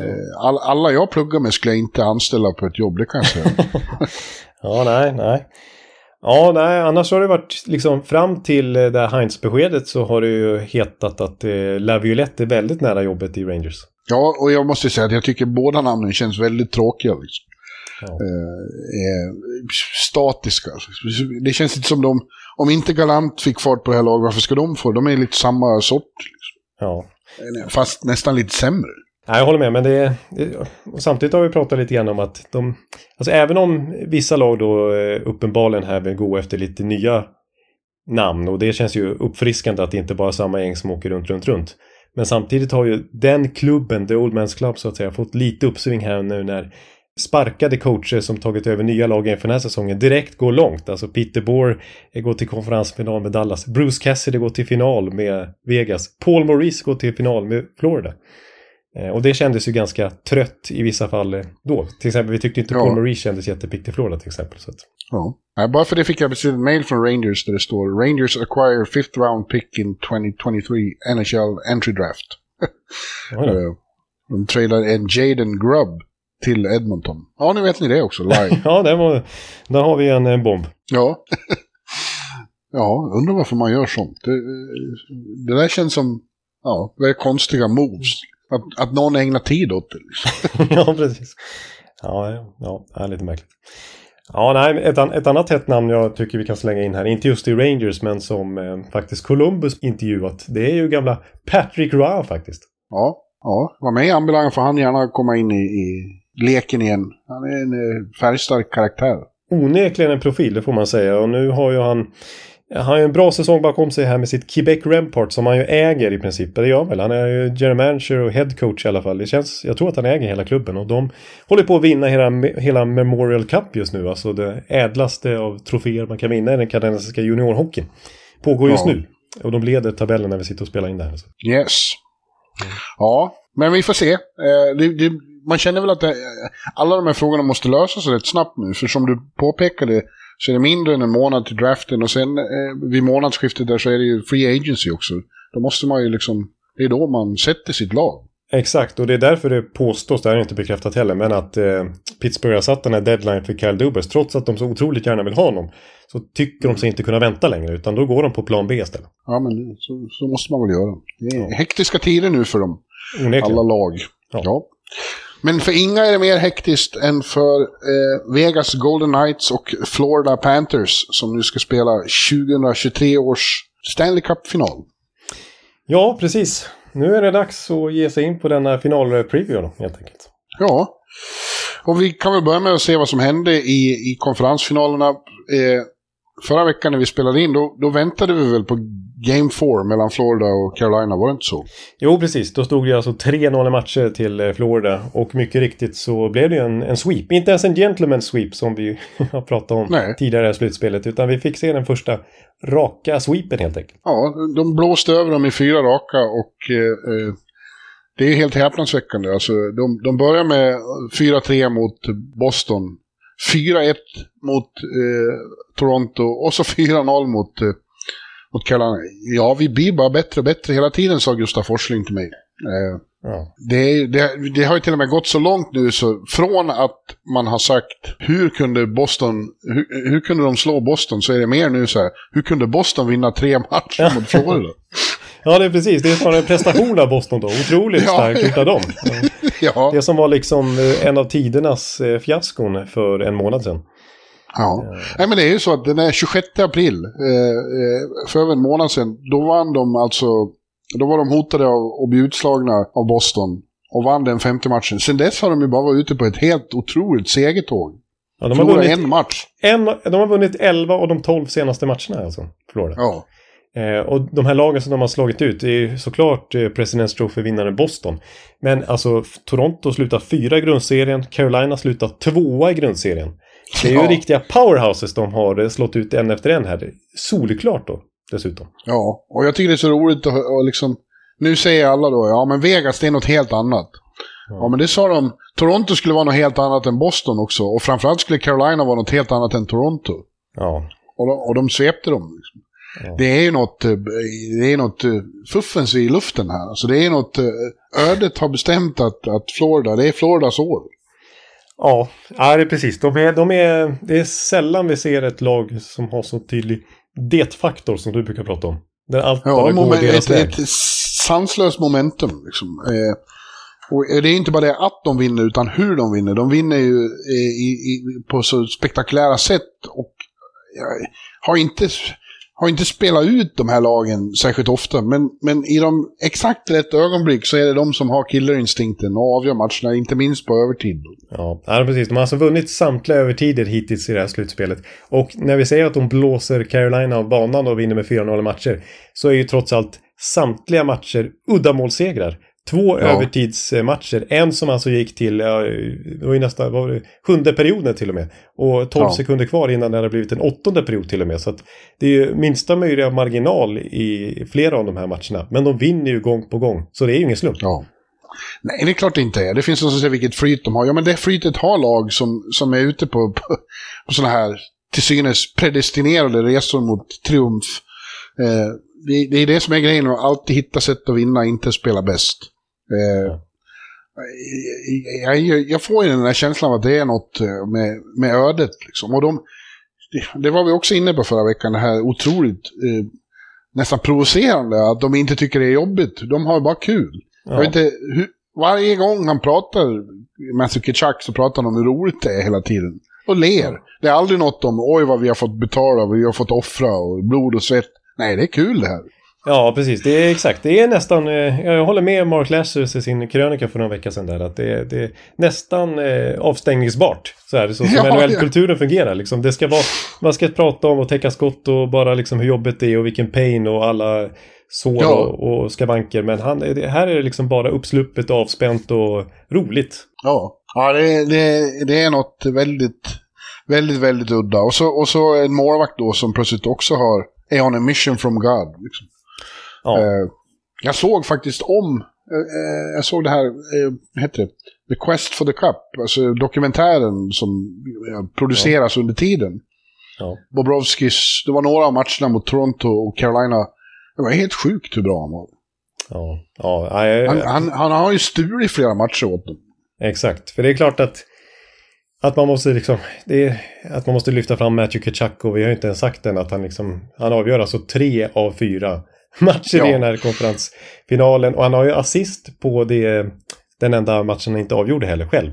Speaker 3: Eh, all, alla jag pluggar med skulle jag inte anställa på ett jobb, det kan jag säga.
Speaker 2: ja, nej, nej. Ja, nej, annars har det varit liksom fram till det här Heinz-beskedet så har det ju hetat att eh, Laviolette är väldigt nära jobbet i Rangers.
Speaker 3: Ja, och jag måste säga att jag tycker båda namnen känns väldigt tråkiga. Liksom. Ja. Eh, eh, statiska. Det känns inte som de, om inte Galant fick fart på det här laget, varför ska de få? De är lite samma sort. Liksom.
Speaker 2: Ja.
Speaker 3: Fast nästan lite sämre.
Speaker 2: Nej, jag håller med, men det, det samtidigt har vi pratat lite grann om att de, alltså även om vissa lag då eh, uppenbarligen här vill gå efter lite nya namn och det känns ju uppfriskande att det inte bara är samma gäng som åker runt, runt, runt. Men samtidigt har ju den klubben, The Old Man's Club så att säga, fått lite uppsving här nu när sparkade coacher som tagit över nya lag inför den här säsongen direkt går långt. Alltså Peter Bohr går till konferensfinal med Dallas. Bruce Cassidy går till final med Vegas. Paul Maurice går till final med Florida. Eh, och det kändes ju ganska trött i vissa fall eh, då. Till exempel, vi tyckte inte ja. Paul Marie kändes jättepigg i Florida till exempel. Så att.
Speaker 3: Ja. ja. bara för det fick jag precis ett mail från Rangers där det står Rangers acquire fifth round pick in 2023 NHL entry draft. Eh, de tradar en Jaden Grubb till Edmonton. Ja, nu vet ni det också, live.
Speaker 2: ja, det var, där har vi en, en bomb.
Speaker 3: Ja. ja, undrar varför man gör sånt. Det, det där känns som ja, väldigt konstiga moves. Att, att någon ägnar tid åt det. Liksom.
Speaker 2: ja, precis. Ja, ja, ja, lite märkligt. Ja, nej, ett, ett annat hett namn jag tycker vi kan slänga in här, inte just i Rangers men som eh, faktiskt Columbus intervjuat, det är ju gamla Patrick Roy faktiskt.
Speaker 3: Ja, ja. Vad mig anbelangar får han gärna komma in i, i leken igen. Han är en eh, färgstark karaktär.
Speaker 2: Onekligen en profil, det får man säga. Och nu har ju han han har ju en bra säsong bakom sig här med sitt Quebec Rempart som han ju äger i princip. Det gör han väl. Han är ju general manager och head coach i alla fall. Det känns, jag tror att han äger hela klubben och de håller på att vinna hela, hela Memorial Cup just nu. Alltså det ädlaste av troféer man kan vinna i den kanadensiska juniorhockeyn. Pågår just ja. nu. Och de leder tabellen när vi sitter och spelar in det här.
Speaker 3: Yes. Ja, men vi får se. Eh, det, det, man känner väl att det, alla de här frågorna måste lösas rätt snabbt nu. För som du påpekade så är det mindre än en månad till draften och sen eh, vid månadsskiftet där så är det ju free agency också. Då måste man ju liksom, det är då man sätter sitt lag.
Speaker 2: Exakt, och det är därför det påstås, det här är inte bekräftat heller, men att eh, Pittsburgh har satt den här deadline för Kyle Dubas. Trots att de så otroligt gärna vill ha honom så tycker de sig inte kunna vänta längre, utan då går de på plan B istället.
Speaker 3: Ja, men så, så måste man väl göra. Det är ja. hektiska tider nu för dem. Onekligen. Alla lag. Ja. ja. Men för inga är det mer hektiskt än för eh, Vegas Golden Knights och Florida Panthers som nu ska spela 2023 års Stanley Cup-final.
Speaker 2: Ja, precis. Nu är det dags att ge sig in på denna final-preview helt enkelt.
Speaker 3: Ja, och vi kan väl börja med att se vad som hände i, i konferensfinalerna. Eh, förra veckan när vi spelade in, då, då väntade vi väl på Game 4 mellan Florida och Carolina, var det inte så?
Speaker 2: Jo, precis. Då stod det alltså 3-0 matcher till eh, Florida. Och mycket riktigt så blev det en, en sweep. Inte ens en gentleman sweep som vi har pratat om Nej. tidigare i slutspelet. Utan vi fick se den första raka sweepen helt enkelt.
Speaker 3: Ja, de blåste över dem i fyra raka och eh, eh det är helt häpnadsväckande. Alltså, de, de börjar med 4-3 mot Boston. 4-1 mot eh, Toronto och så 4-0 mot eh, mot Carolina. Ja, vi blir bara bättre och bättre hela tiden, sa Gustaf Forsling till mig. Eh, ja. det, det, det, har ju till och med gått så långt nu så från att man har sagt hur kunde Boston, hur, hur kunde de slå Boston så är det mer nu så här, hur kunde Boston vinna tre matcher ja. mot Florida?
Speaker 2: Ja, det är precis. Det är snarare en prestation av Boston då. Otroligt ja. starkt gjort av dem. Ja. Det som var liksom eh, en av tidernas eh, fiaskon för en månad sedan.
Speaker 3: Ja. Nej, men det är ju så att den är 26 april, eh, eh, för över en månad sedan, då vann de alltså, då var de hotade av att bli utslagna av Boston och vann den femte matchen. Sen dess har de ju bara varit ute på ett helt otroligt segertåg. Ja, de har vunnit en match.
Speaker 2: En, de har vunnit 11 av de 12 senaste matcherna alltså, Florida. Ja. Eh, och de här lagen som de har slagit ut är ju såklart eh, Presidents Trophy-vinnaren Boston. Men alltså Toronto slutar fyra i grundserien, Carolina slutar tvåa i grundserien. Det är ju ja. riktiga powerhouses de har slått ut en efter en här. Solklart då, dessutom.
Speaker 3: Ja, och jag tycker det är så roligt att liksom... Nu säger alla då, ja men Vegas det är något helt annat. Ja. ja men det sa de, Toronto skulle vara något helt annat än Boston också. Och framförallt skulle Carolina vara något helt annat än Toronto. Ja. Och de, och de svepte dem. Liksom. Ja. Det är ju något, eh, det är något eh, fuffens i luften här. Alltså det är något, eh, ödet har bestämt att, att Florida, det är Floridas år.
Speaker 2: Ja, ja det är precis. De är, de är, det är sällan vi ser ett lag som har så tydlig det-faktor som du brukar prata om. Där allt ja, bara går deras
Speaker 3: ett, väg. Ett sanslöst momentum. Liksom. Eh, och det är inte bara det att de vinner, utan hur de vinner. De vinner ju eh, i, i, på så spektakulära sätt. Och jag har inte har inte spelat ut de här lagen särskilt ofta, men, men i de exakt rätt ögonblick så är det de som har killerinstinkten och avgör matcherna, inte minst på övertid.
Speaker 2: Ja, ja, precis. De har alltså vunnit samtliga övertider hittills i det här slutspelet. Och när vi säger att de blåser Carolina av banan och vinner med 4-0 matcher så är ju trots allt samtliga matcher uddamålssegrar. Två ja. övertidsmatcher. En som alltså gick till, ja, det var ju nästa, var det, sjunde perioden till och med. Och 12 ja. sekunder kvar innan det hade blivit en åttonde period till och med. Så att det är ju minsta möjliga marginal i flera av de här matcherna. Men de vinner ju gång på gång. Så det är ju ingen slump.
Speaker 3: Ja. Nej, det är klart det inte är. Det finns någon som säger vilket flyt de har. Ja, men det flytet har lag som, som är ute på, på, på sådana här till synes predestinerade resor mot triumf. Eh, det, det, är det som är grejen, att alltid hitta sätt att vinna, inte spela bäst. Eh, jag, jag, får ju den där känslan att det är något eh, med, med ödet. Liksom. Och de, det, det var vi också inne på förra veckan, det här otroligt eh, nästan provocerande att de inte tycker det är jobbigt. De har bara kul. Ja. Jag vet inte, hur, varje gång han pratar, Matthew Kitchak, så pratar han om hur roligt det är hela tiden. Och ler. Ja. Det är aldrig något om oj vad vi har fått betala, vi har fått offra och blod och svett. Nej, det är kul det här.
Speaker 2: Ja, precis. Det är exakt. Det är nästan... Eh, jag håller med Mark Lashers i sin krönika för några veckor sedan där. Att det, är, det är nästan eh, avstängningsbart. Så är det så som ja, NHL-kulturen ja. fungerar. Liksom. Det ska vara, man ska prata om och täcka skott och bara liksom hur jobbigt det är och vilken pain och alla sår ja. och, och skavanker. Men han, det, här är det liksom bara uppsluppet, avspänt och roligt.
Speaker 3: Ja, ja det, det, det är något väldigt, väldigt, väldigt udda. Och så, och så en målvakt då som plötsligt också har, är on a mission from God. Liksom. Ja. Eh, jag såg faktiskt om, eh, eh, jag såg det här, vad heter det? The Quest for the Cup, alltså dokumentären som produceras ja. under tiden. Ja. Bobrovskis, det var några av matcherna mot Toronto och Carolina. Det var helt sjukt hur bra han var.
Speaker 2: Ja, ja, jag,
Speaker 3: han, han, han, har ju stulit flera matcher åt dem.
Speaker 2: Exakt, för det är klart att att man måste liksom, är, att man måste lyfta fram Matthew Kachak och vi har ju inte ens sagt än att han liksom, han avgör alltså tre av fyra matcher ja. i den här konferensfinalen. Och han har ju assist på det, den enda matchen han inte avgjorde heller själv.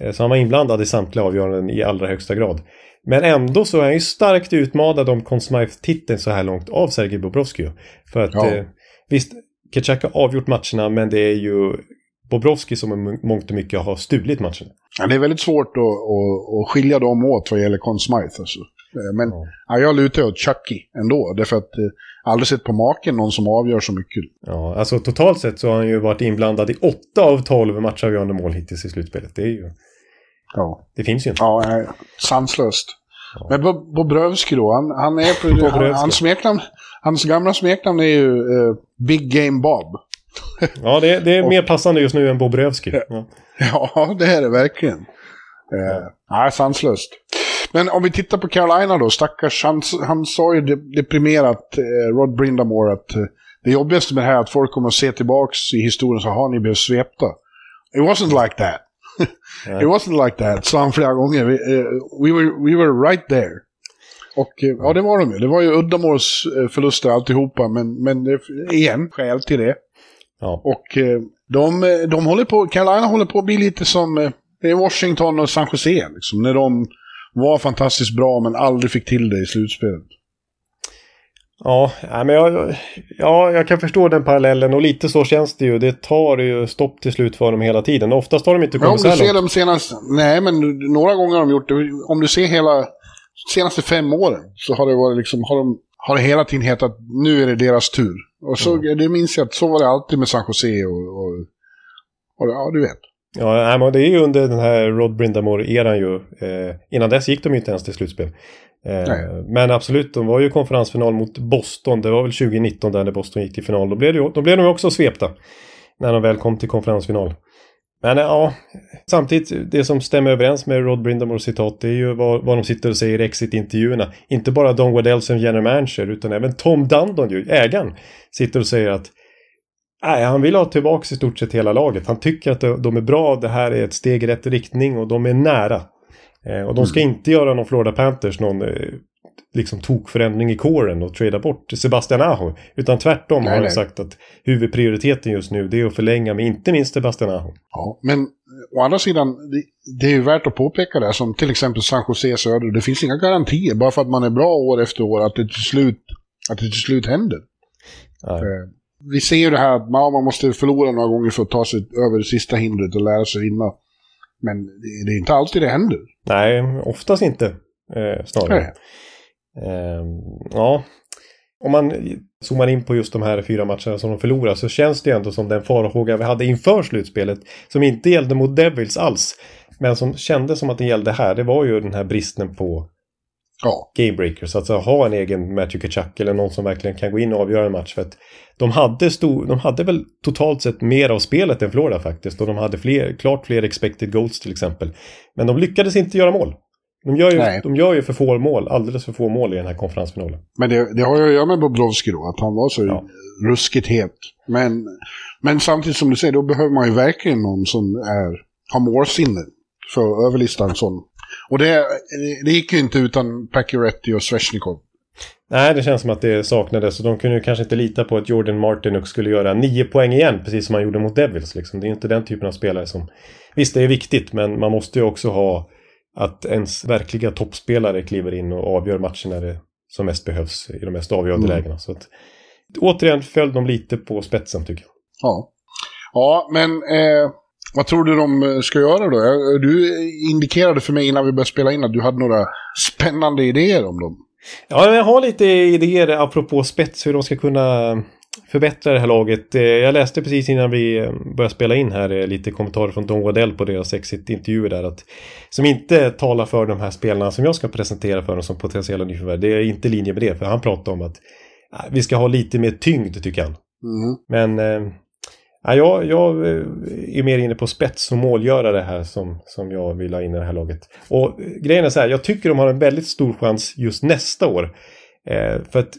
Speaker 2: Eh, så han var inblandad i samtliga avgöranden i allra högsta grad. Men ändå så är han ju starkt utmanad om Conn Smythe-titeln så här långt av Sergej Bobrovsky. För att ja. eh, visst, Ketchak har avgjort matcherna men det är ju Bobrovsky som i mångt och mycket har stulit matcherna.
Speaker 3: Ja, det är väldigt svårt att, att, att skilja dem åt vad gäller Conn Smythe. Alltså. Eh, men ja. Ja, jag lutar åt Chucky ändå. Därför att eh, aldrig sett på maken någon som avgör så mycket.
Speaker 2: Ja, alltså totalt sett så har han ju varit inblandad i åtta av tolv matchavgörande mål hittills i slutspelet. Det är ju... Ja. Det finns ju inte.
Speaker 3: Ja, sanslöst. Ja. Men Bobrovski då, han, han är på... han, hans, smeknamn, hans gamla smeknamn är ju uh, Big Game Bob.
Speaker 2: ja, det, det är och, mer passande just nu än Bobrovski.
Speaker 3: Ja. ja, det är det verkligen. Uh, ja, sanslöst. Men om vi tittar på Carolina då, stackars, han, han sa ju deprimerat, eh, Rod Brindamore, att eh, det jobbigaste med det här är att folk kommer att se tillbaks i historien så har ni blivit svepta. It wasn't like that. It wasn't like that, sa han flera gånger. We, uh, we, were, we were right there. Och eh, ja, det var de ju. Det var ju uddamåls eh, förluster alltihopa, men, men det, igen, skäl till det. Ja. Och eh, de, de håller på, Carolina håller på att bli lite som Washington och San Jose, liksom, när de var fantastiskt bra men aldrig fick till det i slutspelet.
Speaker 2: Ja, men jag, ja, jag kan förstå den parallellen och lite så känns det ju. Det tar ju stopp till slut för dem hela tiden. Oftast har de inte kommit
Speaker 3: så här långt. Dem senast, nej, men några gånger har de gjort det. Om du ser hela senaste fem åren så har det varit liksom, har de har det hela tiden hetat nu är det deras tur. Och så, mm. det minns jag att så var det alltid med San Jose och, och, och ja, du vet.
Speaker 2: Ja, men det är ju under den här Rod Brindamore-eran ju. Eh, innan dess gick de ju inte ens till slutspel. Eh, men absolut, de var ju konferensfinal mot Boston. Det var väl 2019 där när Boston gick till final. Då blev, det, då blev de också svepta. När de väl kom till konferensfinal. Men ja, samtidigt det som stämmer överens med Rod Brindamores citat det är ju vad, vad de sitter och säger i exit-intervjuerna. Inte bara Don Waddell som general manager utan även Tom Dundon, ju, ägaren, sitter och säger att Nej, han vill ha tillbaka i stort sett hela laget. Han tycker att de är bra, det här är ett steg i rätt riktning och de är nära. Eh, och de ska mm. inte göra någon Florida Panthers, någon eh, liksom tokförändring i kåren och trada bort Sebastian Aho. Utan tvärtom nej, har han sagt att huvudprioriteten just nu det är att förlänga med inte minst Sebastian Aho.
Speaker 3: Ja, men å andra sidan, det, det är ju värt att påpeka det som till exempel San Jose Söder. Det finns inga garantier bara för att man är bra år efter år att det till slut, att det till slut händer. Eh, vi ser ju det här att man måste förlora några gånger för att ta sig över det sista hindret och lära sig vinna. Men det är inte alltid det händer.
Speaker 2: Nej, oftast inte. Eh, snarare. Eh, ja, om man zoomar in på just de här fyra matcherna som de förlorar så känns det ändå som den farhåga vi hade inför slutspelet. Som inte gällde mot Devils alls. Men som kändes som att det gällde här. Det var ju den här bristen på ja. gamebreakers. Alltså ha en egen Matthew Kachuk eller någon som verkligen kan gå in och avgöra en match. För att de hade, stor, de hade väl totalt sett mer av spelet än Florida faktiskt. Och de hade fler, klart fler expected goals till exempel. Men de lyckades inte göra mål. De gör, ju, de gör ju för få mål, alldeles för få mål i den här konferensfinalen.
Speaker 3: Men det, det har ju att göra med Bobrovski då, att han var så ja. ruskigt het. Men, men samtidigt som du säger, då behöver man ju verkligen någon som är, har målsinne för att överlista en sån. Och det, det gick ju inte utan Pacioretty och Sveshnikov.
Speaker 2: Nej, det känns som att det saknades. Och de kunde ju kanske inte lita på att Jordan Martin skulle göra nio poäng igen, precis som han gjorde mot Devils. Liksom. Det är inte den typen av spelare som... Visst, det är viktigt, men man måste ju också ha att ens verkliga toppspelare kliver in och avgör matchen när det som mest behövs i de mest avgörande mm. lägena. Så att, återigen föll de lite på spetsen tycker jag.
Speaker 3: Ja, ja men eh, vad tror du de ska göra då? Du indikerade för mig innan vi började spela in att du hade några spännande idéer om dem.
Speaker 2: Ja, jag har lite idéer apropå spets, hur de ska kunna förbättra det här laget. Eh, jag läste precis innan vi eh, började spela in här eh, lite kommentarer från Don Waddell på deras exit-intervjuer där. Att, som inte talar för de här spelarna som jag ska presentera för dem som potentiella nyförvärv. Det är inte linje med det, för han pratar om att vi ska ha lite mer tyngd tycker han. Mm. Men Ja, jag, jag eh, är mer inne på spets och målgörare här som, som jag vill ha in i det här laget. Och eh, grejen är så här, jag tycker de har en väldigt stor chans just nästa år. Eh, för att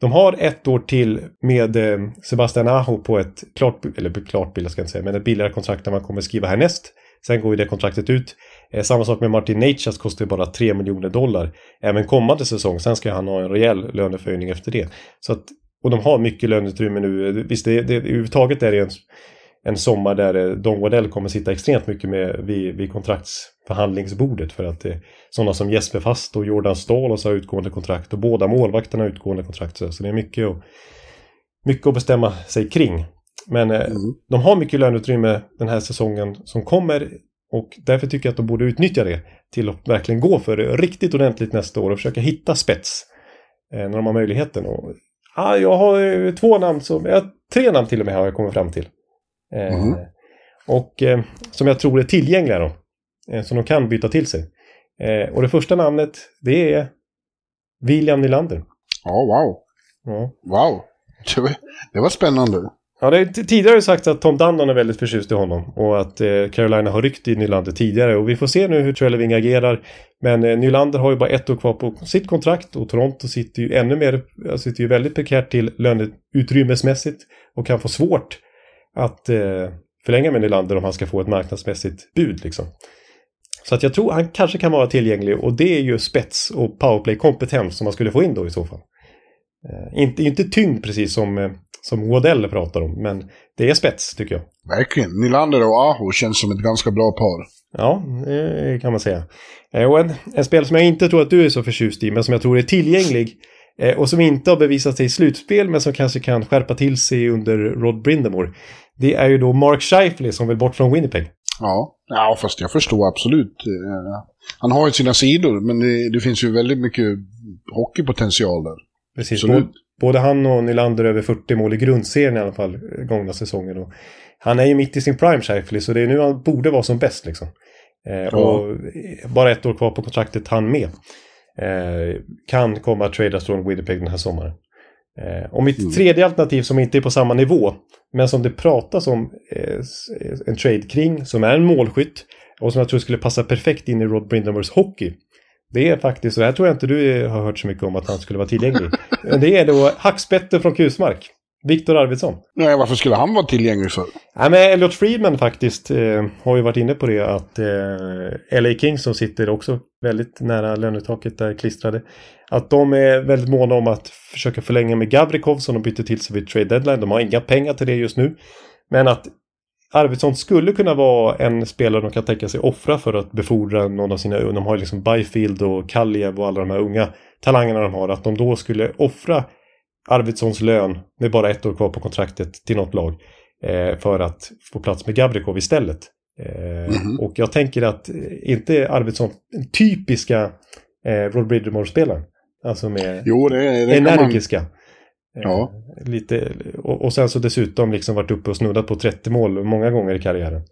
Speaker 2: de har ett år till med eh, Sebastian Aho på ett klart, eller klart bild ska jag inte säga, men ett billigare kontrakt än man kommer skriva härnäst. Sen går ju det kontraktet ut. Eh, samma sak med Martin Natchez kostar ju bara 3 miljoner dollar. Även kommande säsong, sen ska han ha en rejäl löneförhöjning efter det. Så att och de har mycket löneutrymme nu. Visst, det, det, överhuvudtaget är det en, en sommar där eh, Don Waddell kommer sitta extremt mycket med vid, vid kontraktsförhandlingsbordet för att det är sådana som Jesper Fast och Jordan Ståhl har utgående kontrakt och båda målvakterna har utgående kontrakt. Så det är mycket att, mycket att bestämma sig kring. Men eh, mm. de har mycket löneutrymme den här säsongen som kommer och därför tycker jag att de borde utnyttja det till att verkligen gå för det riktigt ordentligt nästa år och försöka hitta spets eh, när de har möjligheten. Och Ja, jag har två namn, som, ja, tre namn till och med har jag kommit fram till. Mm. Eh, och eh, som jag tror är tillgängliga då. Eh, som de kan byta till sig. Eh, och det första namnet, det är William Nylander.
Speaker 3: Ja, oh, wow. Ja. Wow. Det var spännande.
Speaker 2: Han har tidigare har sagts att Tom Dundon är väldigt förtjust i honom och att eh, Carolina har ryckt i Nylander tidigare och vi får se nu hur Trelleving agerar. Men eh, Nylander har ju bara ett år kvar på sitt kontrakt och Toronto sitter ju ännu mer, eh, sitter ju väldigt prekärt till löneutrymmesmässigt och kan få svårt att eh, förlänga med Nylander om han ska få ett marknadsmässigt bud liksom. Så att jag tror han kanske kan vara tillgänglig och det är ju spets och powerplay-kompetens som man skulle få in då i så fall. Eh, inte, inte tyngd precis som eh, som Waddell pratar om. Men det är spets tycker jag.
Speaker 3: Verkligen. Nylander och Aho känns som ett ganska bra par.
Speaker 2: Ja, det kan man säga. Eh, och en, en spel som jag inte tror att du är så förtjust i, men som jag tror är tillgänglig. Eh, och som inte har bevisat sig i slutspel, men som kanske kan skärpa till sig under Rod Brindamore. Det är ju då Mark Scheifele som vill bort från Winnipeg.
Speaker 3: Ja, ja fast jag förstår absolut. Han har ju sina sidor, men det, det finns ju väldigt mycket hockeypotential där.
Speaker 2: Precis. Absolut. Både han och Nylander över 40 mål i grundserien i alla fall eh, gångna säsongen. Och han är ju mitt i sin prime Scheifele så det är nu han borde vara som bäst liksom. Eh, ja. Och bara ett år kvar på kontraktet han med. Eh, kan komma att tradas från Winnipeg den här sommaren. Eh, och mitt mm. tredje alternativ som inte är på samma nivå, men som det pratas om eh, en trade kring, som är en målskytt och som jag tror skulle passa perfekt in i Rod Brindamores hockey. Det är faktiskt, och det här tror jag inte du har hört så mycket om att han skulle vara tillgänglig. det är då hackspetten från Kusmark. Viktor Arvidsson.
Speaker 3: Nej, varför skulle han vara tillgänglig för?
Speaker 2: Ja, men Elliot Friedman faktiskt eh, har ju varit inne på det att eh, LA Kings som sitter också väldigt nära lönetaket där klistrade. Att de är väldigt måna om att försöka förlänga med Gavrikov som de bytte till sig vid trade deadline. De har inga pengar till det just nu. Men att Arvidsson skulle kunna vara en spelare de kan tänka sig offra för att befordra någon av sina, de har liksom Byfield och Kaljev och alla de här unga talangerna de har, att de då skulle offra Arvidssons lön med bara ett år kvar på kontraktet till något lag eh, för att få plats med Gabrikov istället. Eh, mm -hmm. Och jag tänker att eh, inte Arvidsson den typiska eh, Rod Bridgemore-spelaren. Alltså med
Speaker 3: jo, det, det
Speaker 2: energiska. Ja. Eh, lite, och, och, sen så dessutom liksom varit uppe och snuddat på 30 mål många gånger i karriären.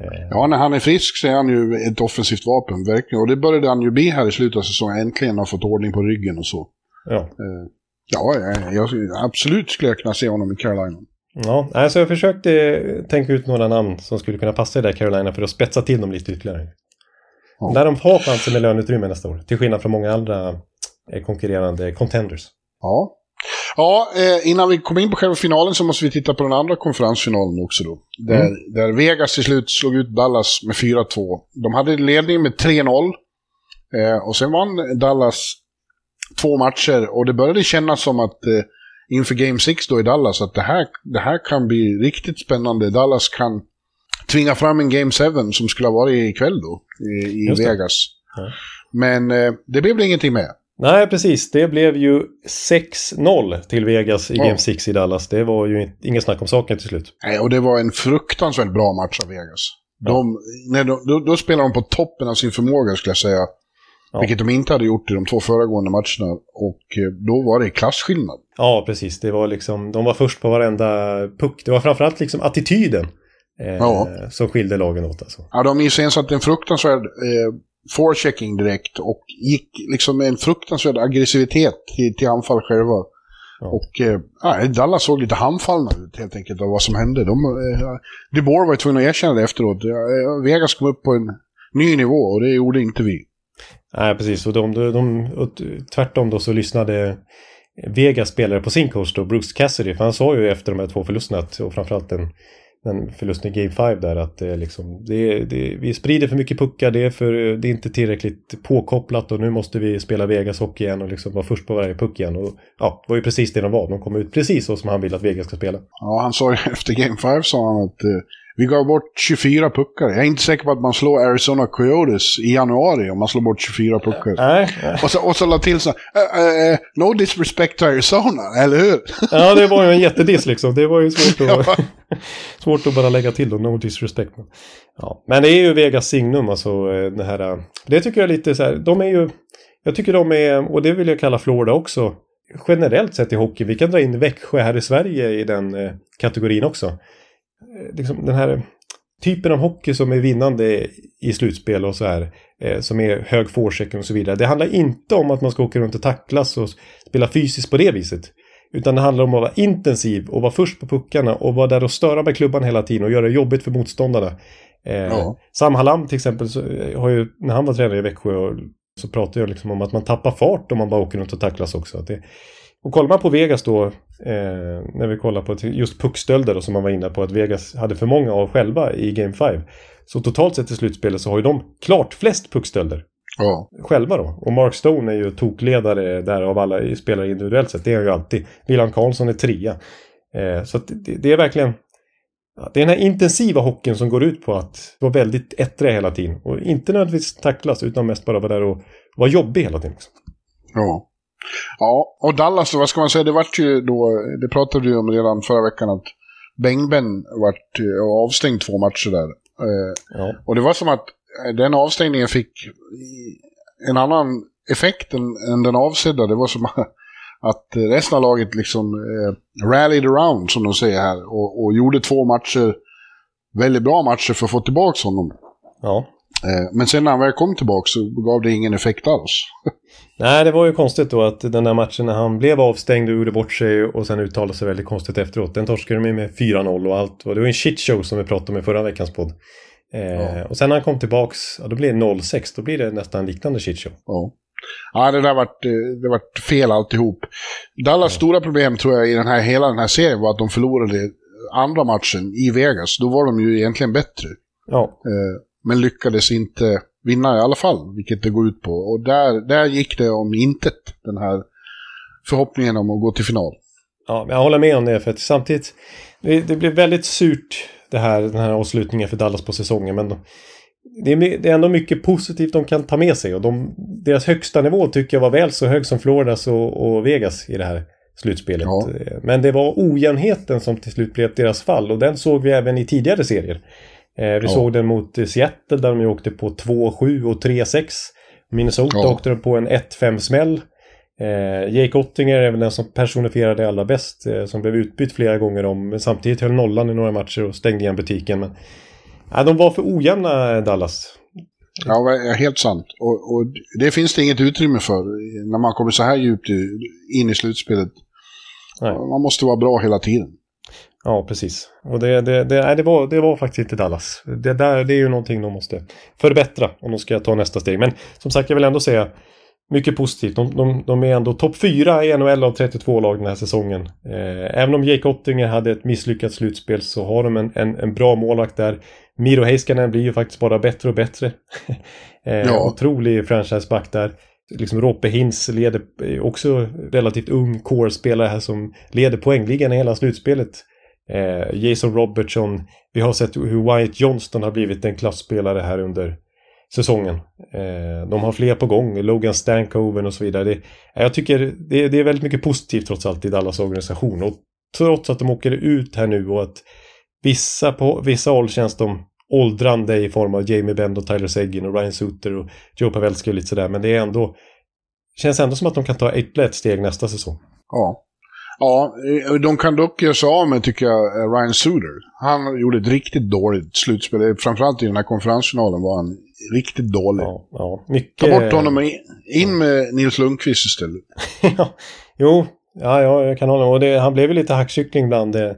Speaker 3: Eh. Ja, när han är frisk så är han ju ett offensivt vapen, verkligen. Och det började han ju bli här i slutet av säsongen. Äntligen har fått ordning på ryggen och så.
Speaker 2: Ja, eh,
Speaker 3: ja jag, absolut skulle jag kunna se honom i Carolina.
Speaker 2: Ja, alltså jag försökte tänka ut några namn som skulle kunna passa i där Carolina för att spetsa till dem lite ytterligare. Ja. Där de har chansen med löneutrymme nästa år, till skillnad från många andra konkurrerande contenders.
Speaker 3: Ja, Ja, eh, innan vi kommer in på själva finalen så måste vi titta på den andra konferensfinalen också då. Där, mm. där Vegas till slut slog ut Dallas med 4-2. De hade ledning med 3-0. Eh, och sen vann Dallas två matcher och det började kännas som att eh, inför Game 6 då i Dallas att det här, det här kan bli riktigt spännande. Dallas kan tvinga fram en Game 7 som skulle ha varit ikväll då i, i Vegas. Ja. Men eh, det blev det ingenting med.
Speaker 2: Nej, precis. Det blev ju 6-0 till Vegas i ja. Game 6 i Dallas. Det var ju inget snack om saken till slut.
Speaker 3: Nej, och det var en fruktansvärt bra match av Vegas. De, när de, då, då spelar de på toppen av sin förmåga skulle jag säga. Ja. Vilket de inte hade gjort i de två föregående matcherna. Och eh, då var det klasskillnad.
Speaker 2: Ja, precis. Det var liksom, de var först på varenda puck. Det var framförallt liksom attityden eh, ja. som skilde lagen åt. Alltså.
Speaker 3: Ja, de iscensatte en fruktansvärd eh, forechecking direkt och gick liksom med en fruktansvärd aggressivitet till, till anfall själva. Ja. Och eh, Dallas såg lite handfallna ut helt enkelt av vad som hände. De, eh, DeBoer var tvungen att erkänna det efteråt. Eh, Vegas kom upp på en ny nivå och det gjorde inte vi.
Speaker 2: Nej, precis. Och, de, de, de, och tvärtom då så lyssnade Vegas spelare på sin coach då, Bruce Cassidy. För han sa ju efter de här två förlusterna, att, och framförallt den den förlusten i Game 5 där att det liksom, det, det, vi sprider för mycket puckar, det är, för, det är inte tillräckligt påkopplat och nu måste vi spela Vegas hockey igen och liksom vara först på varje puck igen. Och ja, det var ju precis det de var, de kom ut precis så som han vill att Vegas ska spela.
Speaker 3: Ja, han sa ju efter Game 5 sa han att eh, vi gav bort 24 puckar. Jag är inte säker på att man slår Arizona Coyotes i januari om man slår bort 24 puckar.
Speaker 2: Nej.
Speaker 3: Och så, och så la till så uh, uh, No disrespect to Arizona, eller hur?
Speaker 2: Ja, det var ju en jättediss liksom. Det var ju svårt att, svårt att bara lägga till då, no disrespect. Ja. Men det är ju Vegas signum, alltså det här. Det tycker jag är lite så här, de är ju, jag tycker de är, och det vill jag kalla Florida också, generellt sett i hockey. Vi kan dra in Växjö här i Sverige i den eh, kategorin också. Eh, liksom den här typen av hockey som är vinnande i slutspel och så här. Eh, som är hög forechecken och så vidare. Det handlar inte om att man ska åka runt och tacklas och spela fysiskt på det viset. Utan det handlar om att vara intensiv och vara först på puckarna och vara där och störa med klubban hela tiden och göra det jobbigt för motståndarna. Eh, ja. Sam Hallam till exempel, så har ju, när han var tränare i Växjö så pratade jag liksom om att man tappar fart om man bara åker runt och tacklas också. Det, och kollar man på Vegas då, eh, när vi kollar på just puckstölder som man var inne på att Vegas hade för många av själva i Game 5. Så totalt sett i slutspelet så har ju de klart flest puckstölder.
Speaker 3: Ja.
Speaker 2: Själva då. Och Mark Stone är ju tokledare där av alla spelare individuellt sett. Det är han ju alltid. William Karlsson är trea. Eh, så det, det, är verkligen... Det är den här intensiva hockeyn som går ut på att vara väldigt ettriga hela tiden. Och inte nödvändigtvis tacklas utan mest bara vara där och vara jobbig hela tiden.
Speaker 3: Ja. Ja, och Dallas då, vad ska man säga, det vart ju då, det pratade du om redan förra veckan att Bengben vart eh, avstängd två matcher där. Eh, ja. Och det var som att eh, den avstängningen fick en annan effekt än, än den avsedda. Det var som att resten av laget liksom eh, rallied around, som de säger här, och, och gjorde två matcher, väldigt bra matcher för att få tillbaka honom.
Speaker 2: Ja.
Speaker 3: Men sen när han väl kom tillbaka så gav det ingen effekt alls.
Speaker 2: Nej, det var ju konstigt då att den där matchen när han blev avstängd och gjorde bort sig och sen uttalade sig väldigt konstigt efteråt. Den torskade de med 4-0 och allt. Det var en shitshow som vi pratade om i förra veckans podd. Eh, ja. Och sen när han kom tillbaks, ja, då blir det 0-6. Då blir det nästan liknande shitshow.
Speaker 3: Ja. Ja, det där vart, eh, det vart fel alltihop. Dallas ja. stora problem tror jag i den här, hela den här serien var att de förlorade andra matchen i Vegas. Då var de ju egentligen bättre.
Speaker 2: Ja.
Speaker 3: Eh, men lyckades inte vinna i alla fall, vilket det går ut på. Och där, där gick det om intet, den här förhoppningen om att gå till final.
Speaker 2: Ja, jag håller med om det, för att samtidigt, det, det blev väldigt surt det här, den här avslutningen för Dallas på säsongen, men det är, det är ändå mycket positivt de kan ta med sig och de, deras högsta nivå tycker jag var väl så hög som Floridas och, och Vegas i det här slutspelet. Ja. Men det var ojämnheten som till slut blev deras fall och den såg vi även i tidigare serier. Eh, vi ja. såg den mot Seattle där de åkte på 2-7 och 3-6. Minnesota ja. åkte de på en 1-5 smäll. Eh, Jake Ottinger är väl den som personifierade allra bäst. Eh, som blev utbytt flera gånger om. Men samtidigt höll nollan i några matcher och stängde igen butiken. Men, ja, de var för ojämna Dallas.
Speaker 3: Ja, helt sant. Och, och, det finns det inget utrymme för när man kommer så här djupt in i slutspelet. Nej. Man måste vara bra hela tiden.
Speaker 2: Ja, precis. Och det, det, det, nej, det, var, det var faktiskt inte Dallas. Det, där, det är ju någonting de måste förbättra om de ska ta nästa steg. Men som sagt, jag vill ändå säga mycket positivt. De, de, de är ändå topp fyra i NHL av 32 lag den här säsongen. Eh, även om Jake Ottinger hade ett misslyckat slutspel så har de en, en, en bra målvakt där. Miro Heiskanen blir ju faktiskt bara bättre och bättre. eh, ja. Otrolig franchiseback där. liksom Roppe Hintz leder också relativt ung core-spelare här som leder poängligan i hela slutspelet. Eh, Jason Robertson, vi har sett hur Wyatt Johnston har blivit en klassspelare här under säsongen. Eh, de har fler på gång, Logan Stankoven och så vidare. Det, jag tycker det, det, är väldigt mycket positivt trots allt i Dallas organisation. Och trots att de åker ut här nu och att vissa på vissa håll känns de åldrande i form av Jamie Bend och Tyler Seguin och Ryan Suter och Joe Pavelski och lite sådär. Men det är ändå känns ändå som att de kan ta ytterligare ett steg nästa säsong.
Speaker 3: Ja. Ja, eh, de kan dock göra sig av med, tycker jag, eh, Ryan Suter. Han gjorde ett riktigt dåligt slutspel. Framförallt i den här konferensfinalen var han riktigt dålig.
Speaker 2: Ja, ja, mycket...
Speaker 3: Ta bort honom och in med Nils Lundqvist istället.
Speaker 2: ja, jo, ja, ja, jag kan hålla med. Och det, han blev ju lite hackkyckling bland eh,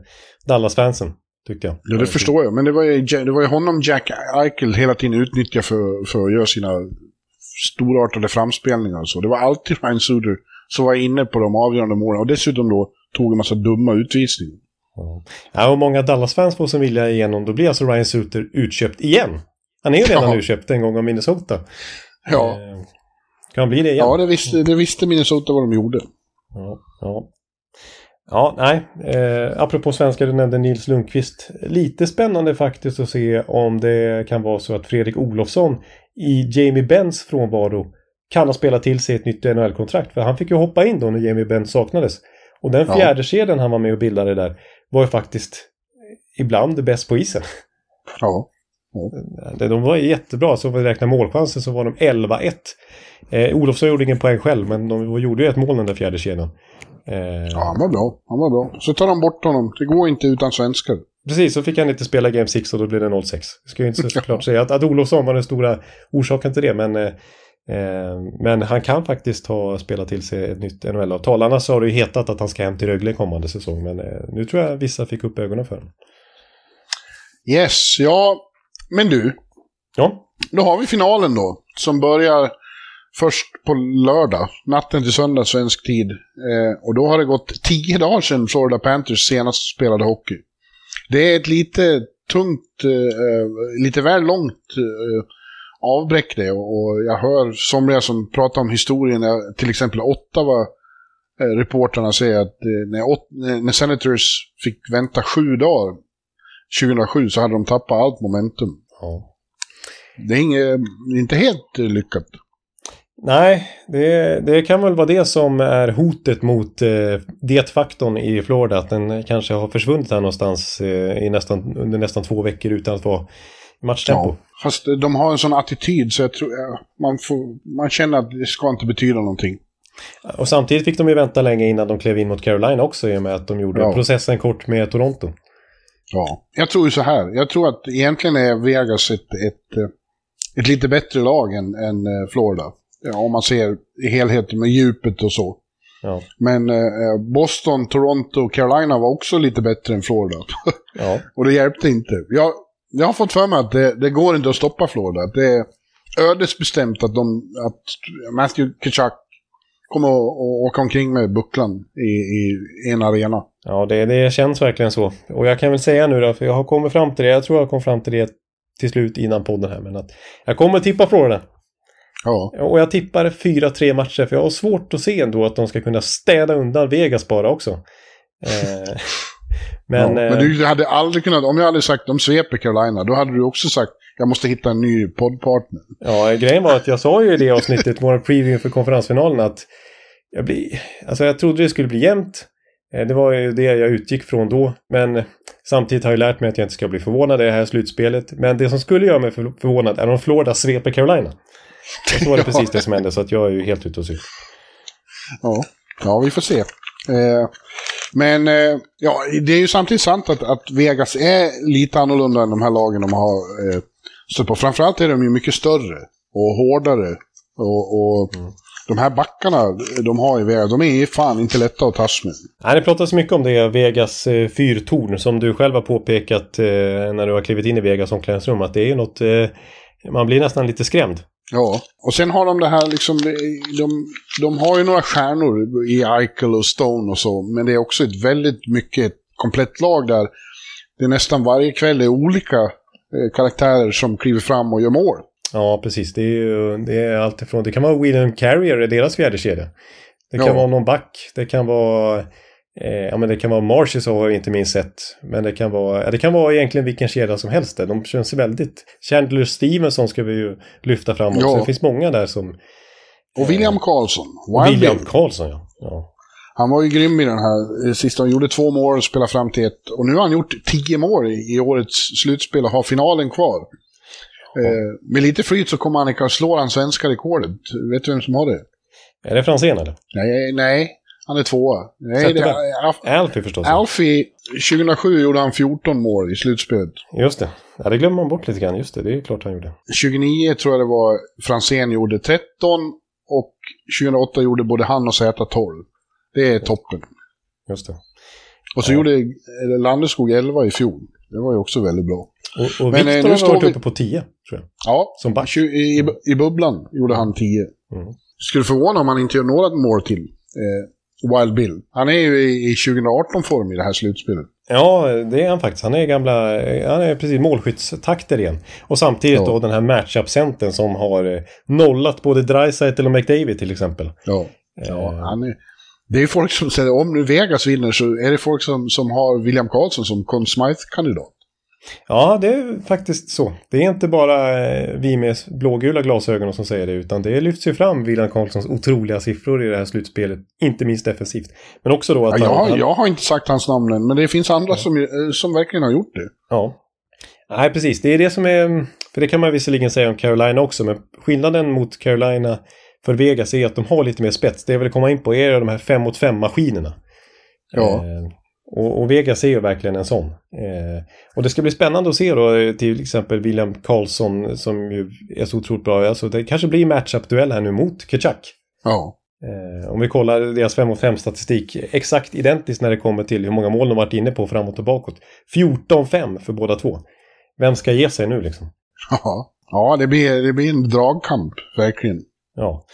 Speaker 2: Dallas-fansen. Tyckte jag.
Speaker 3: Ja, det förstår jag. Men det var ju, det var ju honom Jack Eichel hela tiden utnyttjade för, för att göra sina storartade framspelningar och så. Det var alltid Ryan Suter som var inne på de avgörande målen. Och dessutom då tog en massa dumma utvisningar.
Speaker 2: Ja, och många Dallas-fans får sin vilja igenom. Då blir alltså Ryan Suter utköpt igen. Han är ju redan ja. utköpt en gång av Minnesota.
Speaker 3: Ja.
Speaker 2: Eh, kan han bli det igen?
Speaker 3: Ja, det visste, det visste Minnesota vad de gjorde.
Speaker 2: Ja, ja. Ja, nej. Eh, apropå svenskar, du nämnde Nils Lundqvist. Lite spännande faktiskt att se om det kan vara så att Fredrik Olofsson i Jamie Benns frånvaro kan ha spelat till sig ett nytt NHL-kontrakt. För han fick ju hoppa in då när Jamie Benn saknades. Och den fjärde ja. han var med och bildade där var ju faktiskt ibland bäst på isen.
Speaker 3: Ja.
Speaker 2: ja. De var jättebra, så om vi räknar målchanser så var de 11-1. Eh, Olofsson gjorde ingen poäng själv, men de gjorde ju ett mål den där fjärde kedjan.
Speaker 3: Eh... Ja, han var bra. Han var bra. Så tar de bort honom. Det går inte utan svenskar.
Speaker 2: Precis, så fick han inte spela Game 6 och då blev det 0-6. Jag ska ju inte såklart säga att, att Olofsson var den stora orsaken till det, men Eh, men han kan faktiskt ha spelat till sig ett nytt NHL-avtal. Annars har det ju hetat att han ska hem till Rögle kommande säsong. Men eh, nu tror jag vissa fick upp ögonen för honom.
Speaker 3: Yes, ja. Men du.
Speaker 2: Ja.
Speaker 3: Då har vi finalen då. Som börjar först på lördag. Natten till söndag svensk tid. Eh, och då har det gått tio dagar sedan Florida Panthers senast spelade hockey. Det är ett lite tungt, lite väl långt avbräck det. Och jag hör somliga som pratar om historien, till exempel Ottawa, eh, reporterna säger att eh, när, när Senators fick vänta sju dagar 2007 så hade de tappat allt momentum.
Speaker 2: Ja.
Speaker 3: Det är inget, inte helt lyckat.
Speaker 2: Nej, det, det, kan väl vara det som är hotet mot eh, det-faktorn i Florida. Att den kanske har försvunnit här någonstans eh, i nästan, under nästan två veckor utan att vara matchtempo. Ja,
Speaker 3: fast de har en sån attityd så jag tror man, får, man känner att det ska inte betyda någonting.
Speaker 2: Och samtidigt fick de ju vänta länge innan de klev in mot Carolina också i och med att de gjorde ja. processen kort med Toronto.
Speaker 3: Ja, jag tror ju så här. Jag tror att egentligen är Vegas ett, ett, ett lite bättre lag än, än eh, Florida. Ja, om man ser i helheten med djupet och så.
Speaker 2: Ja.
Speaker 3: Men eh, Boston, Toronto och Carolina var också lite bättre än Florida.
Speaker 2: Ja.
Speaker 3: och det hjälpte inte. Jag, jag har fått för mig att det, det går inte att stoppa Florida. Det är ödesbestämt att, de, att Matthew Kitchak kommer att åka omkring med bucklan i, i en arena.
Speaker 2: Ja, det, det känns verkligen så. Och jag kan väl säga nu då, för jag har kommit fram till det. Jag tror jag kom fram till det till slut innan podden här. Men att jag kommer tippa Florida.
Speaker 3: Ja.
Speaker 2: Och jag tippar 4-3 matcher, för jag har svårt att se ändå att de ska kunna städa undan Vegas bara också. Eh,
Speaker 3: Men, ja, men du eh, hade aldrig kunnat, om jag hade sagt de sveper Carolina, då hade du också sagt jag måste hitta en ny poddpartner.
Speaker 2: Ja, grejen var att jag sa ju i det avsnittet, vår preview för konferensfinalen, att jag, blir, alltså jag trodde det skulle bli jämnt. Eh, det var ju det jag utgick från då. Men samtidigt har jag lärt mig att jag inte ska bli förvånad i det här slutspelet. Men det som skulle göra mig förvånad är om Florida sveper Carolina. Och så var det ja. precis det som hände, så att jag är ju helt ute och cyklar.
Speaker 3: Ja. ja, vi får se. Eh, men eh, ja, det är ju samtidigt sant att, att, Vegas är lite annorlunda än de här lagen de har eh, stött på. Framförallt är de ju mycket större och hårdare. Och, och mm. de här backarna de har i Vegas, de är fan inte lätta att tas med.
Speaker 2: Nej, det pratas mycket om det, Vegas eh, fyrtorn, som du själv har påpekat eh, när du har klivit in i Vegas omklädningsrum, att det är ju något, eh, man blir nästan lite skrämd.
Speaker 3: Ja, och sen har de det här liksom, de, de har ju några stjärnor i Eichel och Stone och så, men det är också ett väldigt mycket komplett lag där det nästan varje kväll är olika eh, karaktärer som kliver fram och gör mål.
Speaker 2: Ja, precis. Det är ju det är allt ifrån, det kan vara William Carrier, deras fjärde kedja. Det kan
Speaker 3: Ja.
Speaker 2: vara någon back, det kan vara ja, men det kan vara Marshes har jag inte minst sett. Men det kan vara, ja, det kan vara egentligen vilken kedja som helst. Där. De känns väldigt... Chandler Stevenson ska vi ju lyfta fram också.
Speaker 3: Ja.
Speaker 2: Det finns många där som...
Speaker 3: Och William Karlsson, Wild
Speaker 2: William
Speaker 3: Bill.
Speaker 2: Karlsson, ja. ja.
Speaker 3: Han var ju grym i den här eh, sista. Han gjorde två mål och spelade fram till ett. Och nu har han gjort tio mål i, i årets slutspel och har finalen kvar. Eh, med lite flyt så kommer han att slå han svenska rekordet. Vet du vem som har det?
Speaker 2: Är det Franzén eller?
Speaker 3: Nej, nej. Han är tvåa. Nej, det är Alf-
Speaker 2: Alfie förstås.
Speaker 3: Alfie, 2007 gjorde han 14 mål i slutspelet.
Speaker 2: Just det. Ja, det glömmer man bort lite grann. Just det, det är klart han gjorde.
Speaker 3: 29 tror jag det var Franzén gjorde 13 och 2008 gjorde både han och Z12. Det är toppen.
Speaker 2: Just det.
Speaker 3: Och så
Speaker 2: Ja.
Speaker 3: gjorde Landeskog 11 i fjol. Det var ju också väldigt bra.
Speaker 2: Och, och
Speaker 3: Men, eh,
Speaker 2: Viktor
Speaker 3: nu
Speaker 2: har varit
Speaker 3: vi-
Speaker 2: uppe på 10, tror jag.
Speaker 3: Ja,
Speaker 2: Som back.
Speaker 3: i, i bubblan gjorde han 10.
Speaker 2: Mm.
Speaker 3: Skulle förvåna om han inte gör några mål till. Eh, Wild Bill. Han är ju i, i 2018-form i det här slutspelet.
Speaker 2: Ja, det är han faktiskt. Han är gamla, han är precis målskyttstakter igen. Och samtidigt
Speaker 3: Ja.
Speaker 2: då den här matchup-centern som har eh, nollat både Dreisaitl och McDavid till exempel.
Speaker 3: Ja. ja
Speaker 2: Eh,
Speaker 3: han är, det är folk som säger om nu Vegas vinner så är det folk som, som har William Karlsson som Conn Smythe-kandidat.
Speaker 2: Ja, det är faktiskt så. Det är inte bara eh, vi med blågula glasögon som säger det, utan det lyfts ju fram William Karlssons otroliga siffror i det här slutspelet. Inte minst defensivt. Men också då att
Speaker 3: Ja, jag,
Speaker 2: han,
Speaker 3: jag har inte sagt hans namn än, men det finns andra som, eh, som verkligen har gjort det.
Speaker 2: Ja. Nej, precis. Det är det som är... För det kan man visserligen säga om Carolina också, men skillnaden mot Carolina för Vegas är att de har lite mer spets. Det jag vill komma in på är de här 5 mot 5 maskinerna.
Speaker 3: Ja.
Speaker 2: Eh, och, och Vegas är ju verkligen en sån. Eh, och det ska bli spännande att se då eh, till exempel William Karlsson som ju är så otroligt bra. Alltså det kanske blir matchup-duell här nu mot Kachak.
Speaker 3: Ja.
Speaker 2: Eh, om vi kollar deras 5 mot 5 statistik, exakt identiskt när det kommer till hur många mål de varit inne på framåt och bakåt. 14-5 för båda två. Vem ska ge sig nu liksom?
Speaker 3: Ja, ja det, blir, det blir en dragkamp, verkligen.
Speaker 2: Ja,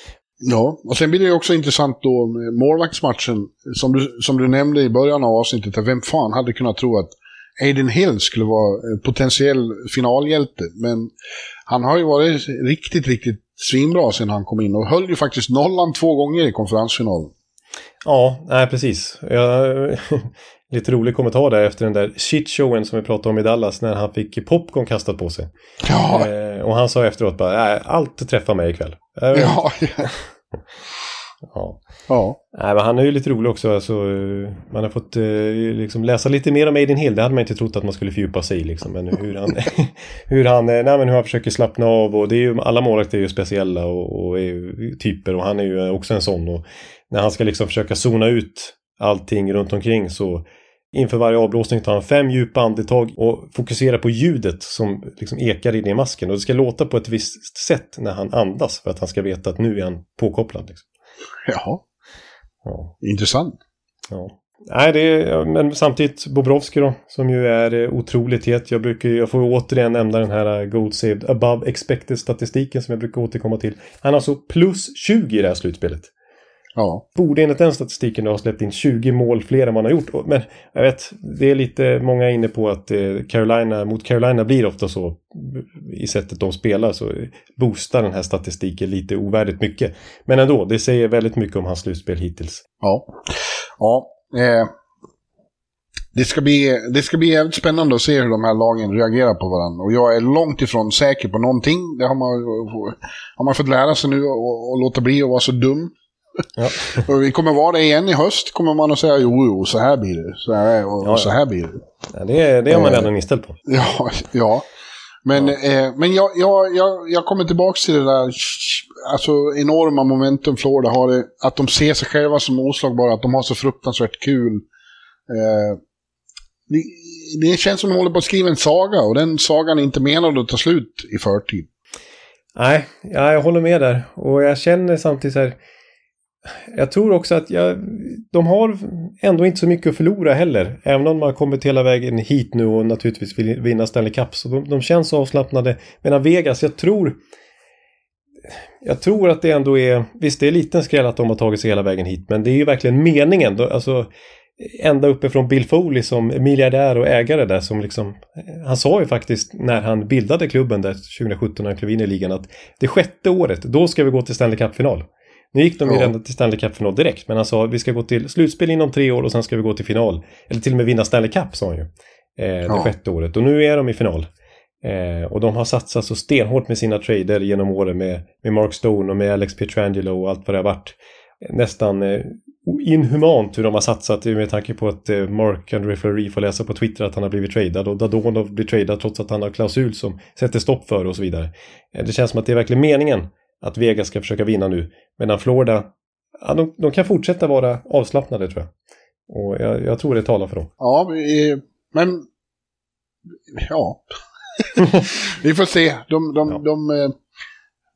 Speaker 3: Ja, och sen blir det också intressant då med målvaktsmatchen. Som du, som du nämnde i början av avsnittet, vem fan hade kunnat tro att Aiden Hill skulle vara en potentiell finalhjälte. Men han har ju varit riktigt, riktigt svinbra sen han kom in och höll ju faktiskt nollan två gånger i konferensfinalen.
Speaker 2: ja nej precis. Jag, lite rolig kommentar där efter den där shitshowen som vi pratade om i Dallas när han fick popcorn kastat på sig.
Speaker 3: Ja,
Speaker 2: Eh, och han sa efteråt bara, allt träffar mig ikväll. Eh,
Speaker 3: ja,
Speaker 2: ja.
Speaker 3: ja.
Speaker 2: Nej, men han är ju lite rolig också. Alltså, man har fått eh, liksom läsa lite mer om Aiden Hill. Det hade man inte trott att man skulle fördjupa sig i. Liksom. Men hur han, hur, han, eh, nej, men hur han försöker slappna av. Och det är ju, alla målvakter är ju speciella och, och typer. Och han är ju också en sån. Och när han ska liksom försöka zona ut allting runt omkring så inför varje avblåsning tar han fem djupa andetag och fokuserar på ljudet som liksom ekar in i masken. Och det ska låta på ett visst sätt när han andas för att han ska veta att nu är han påkopplad. Liksom.
Speaker 3: ja.
Speaker 2: Ja.
Speaker 3: intressant.
Speaker 2: Ja. Nej, det är, men samtidigt Bobrovski då, som ju är eh, otroligt het. Jag, brukar, jag får återigen nämna den här eh, Gold Saved Above Expected statistiken som jag brukar återkomma till. Han har alltså plus 20 i det här slutspelet.
Speaker 3: Ja,
Speaker 2: Borde enligt den statistiken ha släppt in 20 mål fler än han har gjort. Men jag vet, det är lite många inne på att eh, Carolina, mot Carolina blir det ofta så i sättet de spelar så boostar den här statistiken lite ovärdigt mycket. Men ändå, det säger väldigt mycket om hans slutspel hittills.
Speaker 3: ja. ja. Eh. Det ska, bli, det ska bli jävligt spännande att se hur de här lagen reagerar på varandra. Och jag är långt ifrån säker på någonting. Det har man, har man fått lära sig nu och, och låta bli att vara så dum.
Speaker 2: Ja.
Speaker 3: och vi kommer vara det igen i höst. Kommer man att säga jo, jo, så här blir det. Så här, och,
Speaker 2: Ja, ja.
Speaker 3: så här blir det.
Speaker 2: Ja, det, det har man
Speaker 3: Eh,
Speaker 2: redan inställt på.
Speaker 3: Ja, ja. Men, Eh, men jag, jag, jag, jag kommer tillbaka till det där alltså, enorma momentum Florida har. Det, att de ser sig själva som oslagbara, att de har så fruktansvärt kul. Eh, det, det känns som att de håller på att skriva en saga och den sagan är inte menad att ta slut i förtid.
Speaker 2: Nej, ja, jag håller med där. Och jag känner samtidigt så här. Jag tror också att jag, de har ändå inte så mycket att förlora heller. Även om de har kommit hela vägen hit nu och naturligtvis vill vinna Stanley Cup. Så de, de känns avslappnade. Medan Vegas, jag tror... Jag tror att det ändå är... Visst, det är en liten skräll att de har tagit sig hela vägen hit. Men det är ju verkligen meningen. Alltså, ända uppifrån Bill Foley som miljardär och ägare där som liksom Han sa ju faktiskt när han bildade klubben där 2017 när han klev in i ligan att det sjätte året, då ska vi gå till Stanley Cup-final. Nu gick de ju
Speaker 3: Ja.
Speaker 2: redan till Stanley Cup-final direkt men han sa vi ska gå till slutspel inom tre år och sen ska vi gå till final. Eller till och med vinna Stanley Cup sa han ju. Eh, det
Speaker 3: Ja.
Speaker 2: sjätte året och nu är de i final. Eh, och de har satsat så stenhårt med sina trader genom åren med, med Mark Stone och med Alex Pietrangelo och allt vad det har varit. Nästan eh, inhumant hur de har satsat med tanke på att eh, Mark Andre Fleury får läsa på Twitter att han har blivit tradad och Dadonov blir tradad trots att han har klausul som sätter stopp för det och så vidare. Eh, det känns som att det är verkligen meningen att Vegas ska försöka vinna nu. Medan Florida, ja, de, de kan fortsätta vara avslappnade tror jag. Och jag, jag tror det talar för dem.
Speaker 3: Ja, men... Ja. vi får se. De, de,
Speaker 2: Ja.
Speaker 3: de, eh,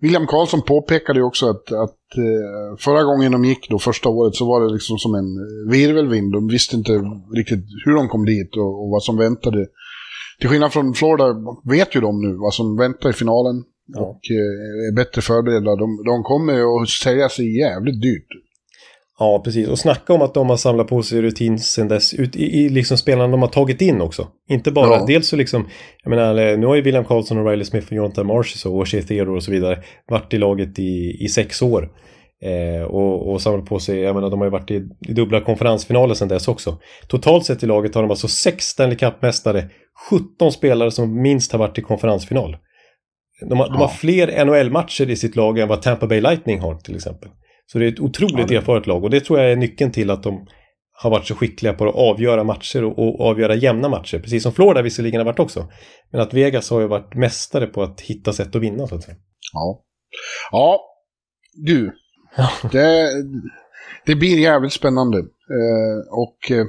Speaker 3: William Karlsson påpekade ju också att, att eh, förra gången de gick då, första året, så var det liksom som en virvelvind. De visste inte riktigt hur de kom dit och, och vad som väntade. Till skillnad från Florida vet ju de nu vad som väntar i finalen.
Speaker 2: Ja.
Speaker 3: Och eh, är bättre förberedda. De, de kommer att sälja sig jävligt dyrt.
Speaker 2: Ja, precis. Och snacka om att de har samlat på sig rutin sen dess. Ut i, i liksom spelarna de har tagit in också. Inte bara,
Speaker 3: Ja.
Speaker 2: dels så liksom, jag menar, nu har ju William Karlsson och Riley Smith och Jonathan Marsh och Shea Theodore och så vidare varit i laget i, i sex år. Eh, och, och samlat på sig, jag menar de har ju varit i, i dubbla konferensfinaler sen dess också. Totalt sett i laget har de alltså sex Stanley Cup-mästare, 17 spelare som minst har varit i konferensfinal. De har, de har
Speaker 3: Ja.
Speaker 2: fler NHL-matcher i sitt lag än vad Tampa Bay Lightning har till exempel. Så det är ett otroligt
Speaker 3: Ja, det-
Speaker 2: erfaret lag och det tror jag är nyckeln till att de har varit så skickliga på att avgöra matcher och, och avgöra jämna matcher. Precis som Florida visserligen har varit också. Men att Vegas har ju varit mästare på att hitta sätt att vinna så att säga.
Speaker 3: Ja. Ja, du. Det, det blir jävligt spännande. Eh, och eh,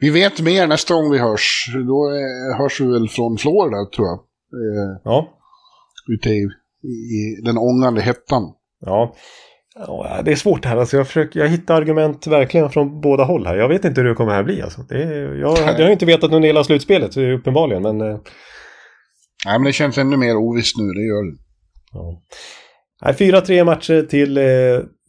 Speaker 3: vi vet mer nästa gång vi hörs. Då eh, hörs vi väl från Florida, tror jag. Eh,
Speaker 2: Ja,
Speaker 3: ute i, i den ångande hettan.
Speaker 2: ja. Ja, det är svårt här. Alltså jag, försöker, jag hittar argument verkligen från båda håll här. Jag vet inte hur det kommer här bli. Alltså. Det är, jag, jag har inte vetat under hela slutspelet, uppenbarligen. Men, eh,
Speaker 3: Nej, men det känns ännu mer ovisst nu, det gör det.
Speaker 2: ja. Nej, 4-3 matcher till, eh,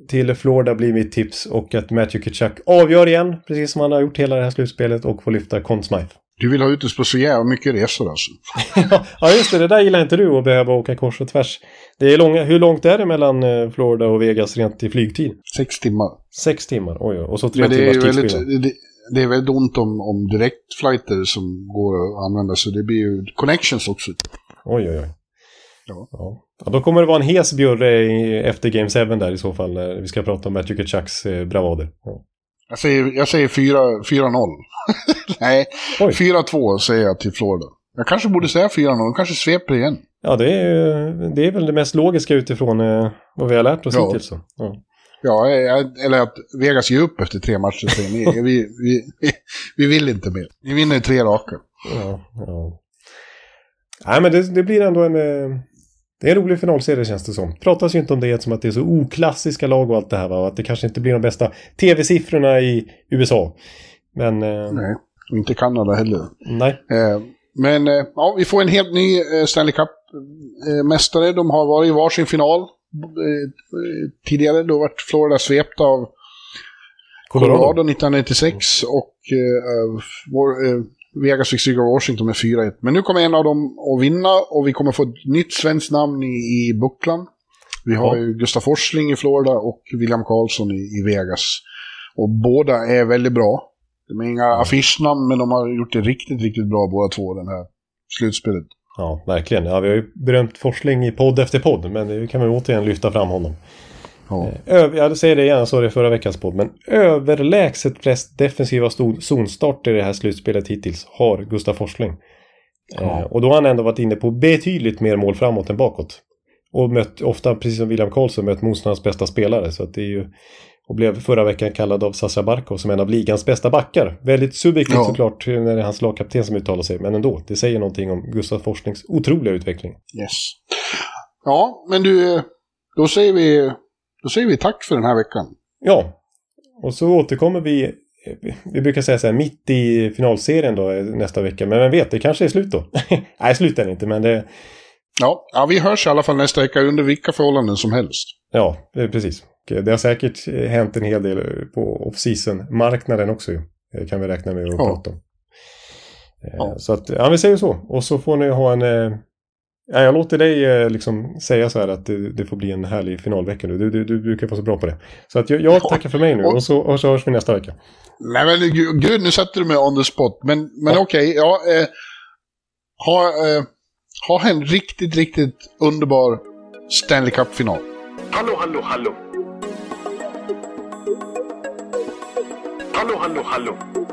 Speaker 2: till Florida blir mitt tips. Och att Matthew Kitchuck avgör igen, precis som han har gjort hela det här slutspelet. Och får lyfta Conn Smythe.
Speaker 3: Du vill ha ut oss på så jävla mycket resor alltså.
Speaker 2: ja, just det. Det där gillar inte du att behöva åka kors och tvärs. Det är långa, hur långt är det mellan eh, Florida och Vegas rent i flygtid?
Speaker 3: Sex timmar.
Speaker 2: Sex timmar, oj, oj. Och så tre
Speaker 3: Men det är,
Speaker 2: timmars tidsskillnad.
Speaker 3: det, det är väldigt ont om, om direktflighter som går att använda, så det blir ju connections också.
Speaker 2: Oj, oj, oj.
Speaker 3: Ja.
Speaker 2: Ja. ja, då kommer det vara en hes bjurre i- efter Game 7 där i så fall. När vi ska prata om Matthew Kitchucks eh, bravader. Ja.
Speaker 3: Jag säger, jag säger 4 4-0. Nej,
Speaker 2: Oj.
Speaker 3: 4-2 säger jag till Florida. Jag kanske borde säga 4-0, de kanske sveper igen.
Speaker 2: Ja, det är, det är väl det mest logiska utifrån eh, vad vi har lärt oss
Speaker 3: Ja.
Speaker 2: hittills. Så. Ja.
Speaker 3: Ja, eller att Vegas ger upp efter tre matcher säger nej, vi, vi, vi, vi vill inte mer. Vi vinner tre raka.
Speaker 2: Ja, ja. Nej, men det, det blir ändå en... eh, Det är en rolig finalserie känns det som. Pratas ju inte om det som att det är så oklassiska lag och allt det här va? Och att det kanske inte blir de bästa tv-siffrorna i USA. Men... Eh,
Speaker 3: Nej, och inte Kanada heller.
Speaker 2: nej.
Speaker 3: Eh, men eh, ja, vi får en helt ny eh, Stanley Cup-mästare. De har varit i varsin final eh, tidigare. Då vart Florida svept av
Speaker 2: Colorado.
Speaker 3: Colorado 1996 och eh, vår, eh, Vegas fick stryka Washington med 4-1. Men nu kommer en av dem att vinna och vi kommer få ett nytt svenskt namn i, i bucklan. Vi har
Speaker 2: Ja.
Speaker 3: ju Gustaf Forsling i Florida och William Karlsson i, i Vegas. Och båda är väldigt bra. De är inga affischnamn, men de har gjort det riktigt, riktigt bra båda två, den här slutspelet.
Speaker 2: Ja, verkligen. Ja, vi har ju berömt Forsling i podd efter podd, men nu kan vi återigen lyfta fram honom.
Speaker 3: Ja.
Speaker 2: Över, jag säger det igen, jag sa det i förra veckans podd, men överlägset flest defensiva zonstarter i det här slutspelet hittills har Gustaf Forsling.
Speaker 3: Ja.
Speaker 2: Eh, och då har han ändå varit inne på betydligt mer mål framåt än bakåt. Och mött, ofta, precis som William Karlsson, mött motståndarnas bästa spelare. Så att det är ju, och blev förra veckan kallad av Sasha Barkov som en av ligans bästa backar. Väldigt subjektivt
Speaker 3: Ja.
Speaker 2: såklart när det är hans lagkapten som uttalar sig, men ändå. Det säger någonting om Gustaf Forslings otroliga utveckling.
Speaker 3: Yes. Ja, men du, eh, då säger vi, då säger vi tack för den här veckan.
Speaker 2: Ja, och så återkommer vi, vi brukar säga så här, mitt i finalserien då eh, nästa vecka. Men vem vet, det kanske är slut då. Nej, slut är det inte, men det,
Speaker 3: Ja, ja, vi hörs i alla fall nästa vecka under vilka förhållanden som helst.
Speaker 2: ja, det precis. Det har säkert hänt en hel del på off-season-marknaden också eh, kan vi räkna med att ja. prata om. Eh, ja. Så att, ja vi säger så. Och så får ni ha en... Eh, ja, jag låter dig liksom säga så här att det, det, får bli en härlig finalvecka nu. Du, du, du brukar vara så bra på det. Så att jag, jag tackar för mig nu och så, och så hörs vi nästa vecka.
Speaker 3: Nej men gud, nu sätter du mig on the spot. Men, men ja. okej, okay, ja. Eh, ha, eh, ha en riktigt, riktigt underbar Stanley Cup-final.
Speaker 4: Hallå, hallå, hallå. Hallå, hallå, hallå.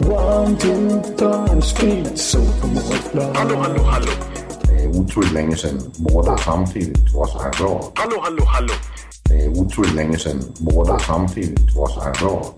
Speaker 5: One, two, times speed, so
Speaker 4: Hallå, hallå, hallå.
Speaker 6: Det är otroligt länge sedan båda samtidigt var så här bra.
Speaker 4: Hallå, hallå, hallå.
Speaker 6: Det är otroligt länge sedan båda samtidigt var så här bra.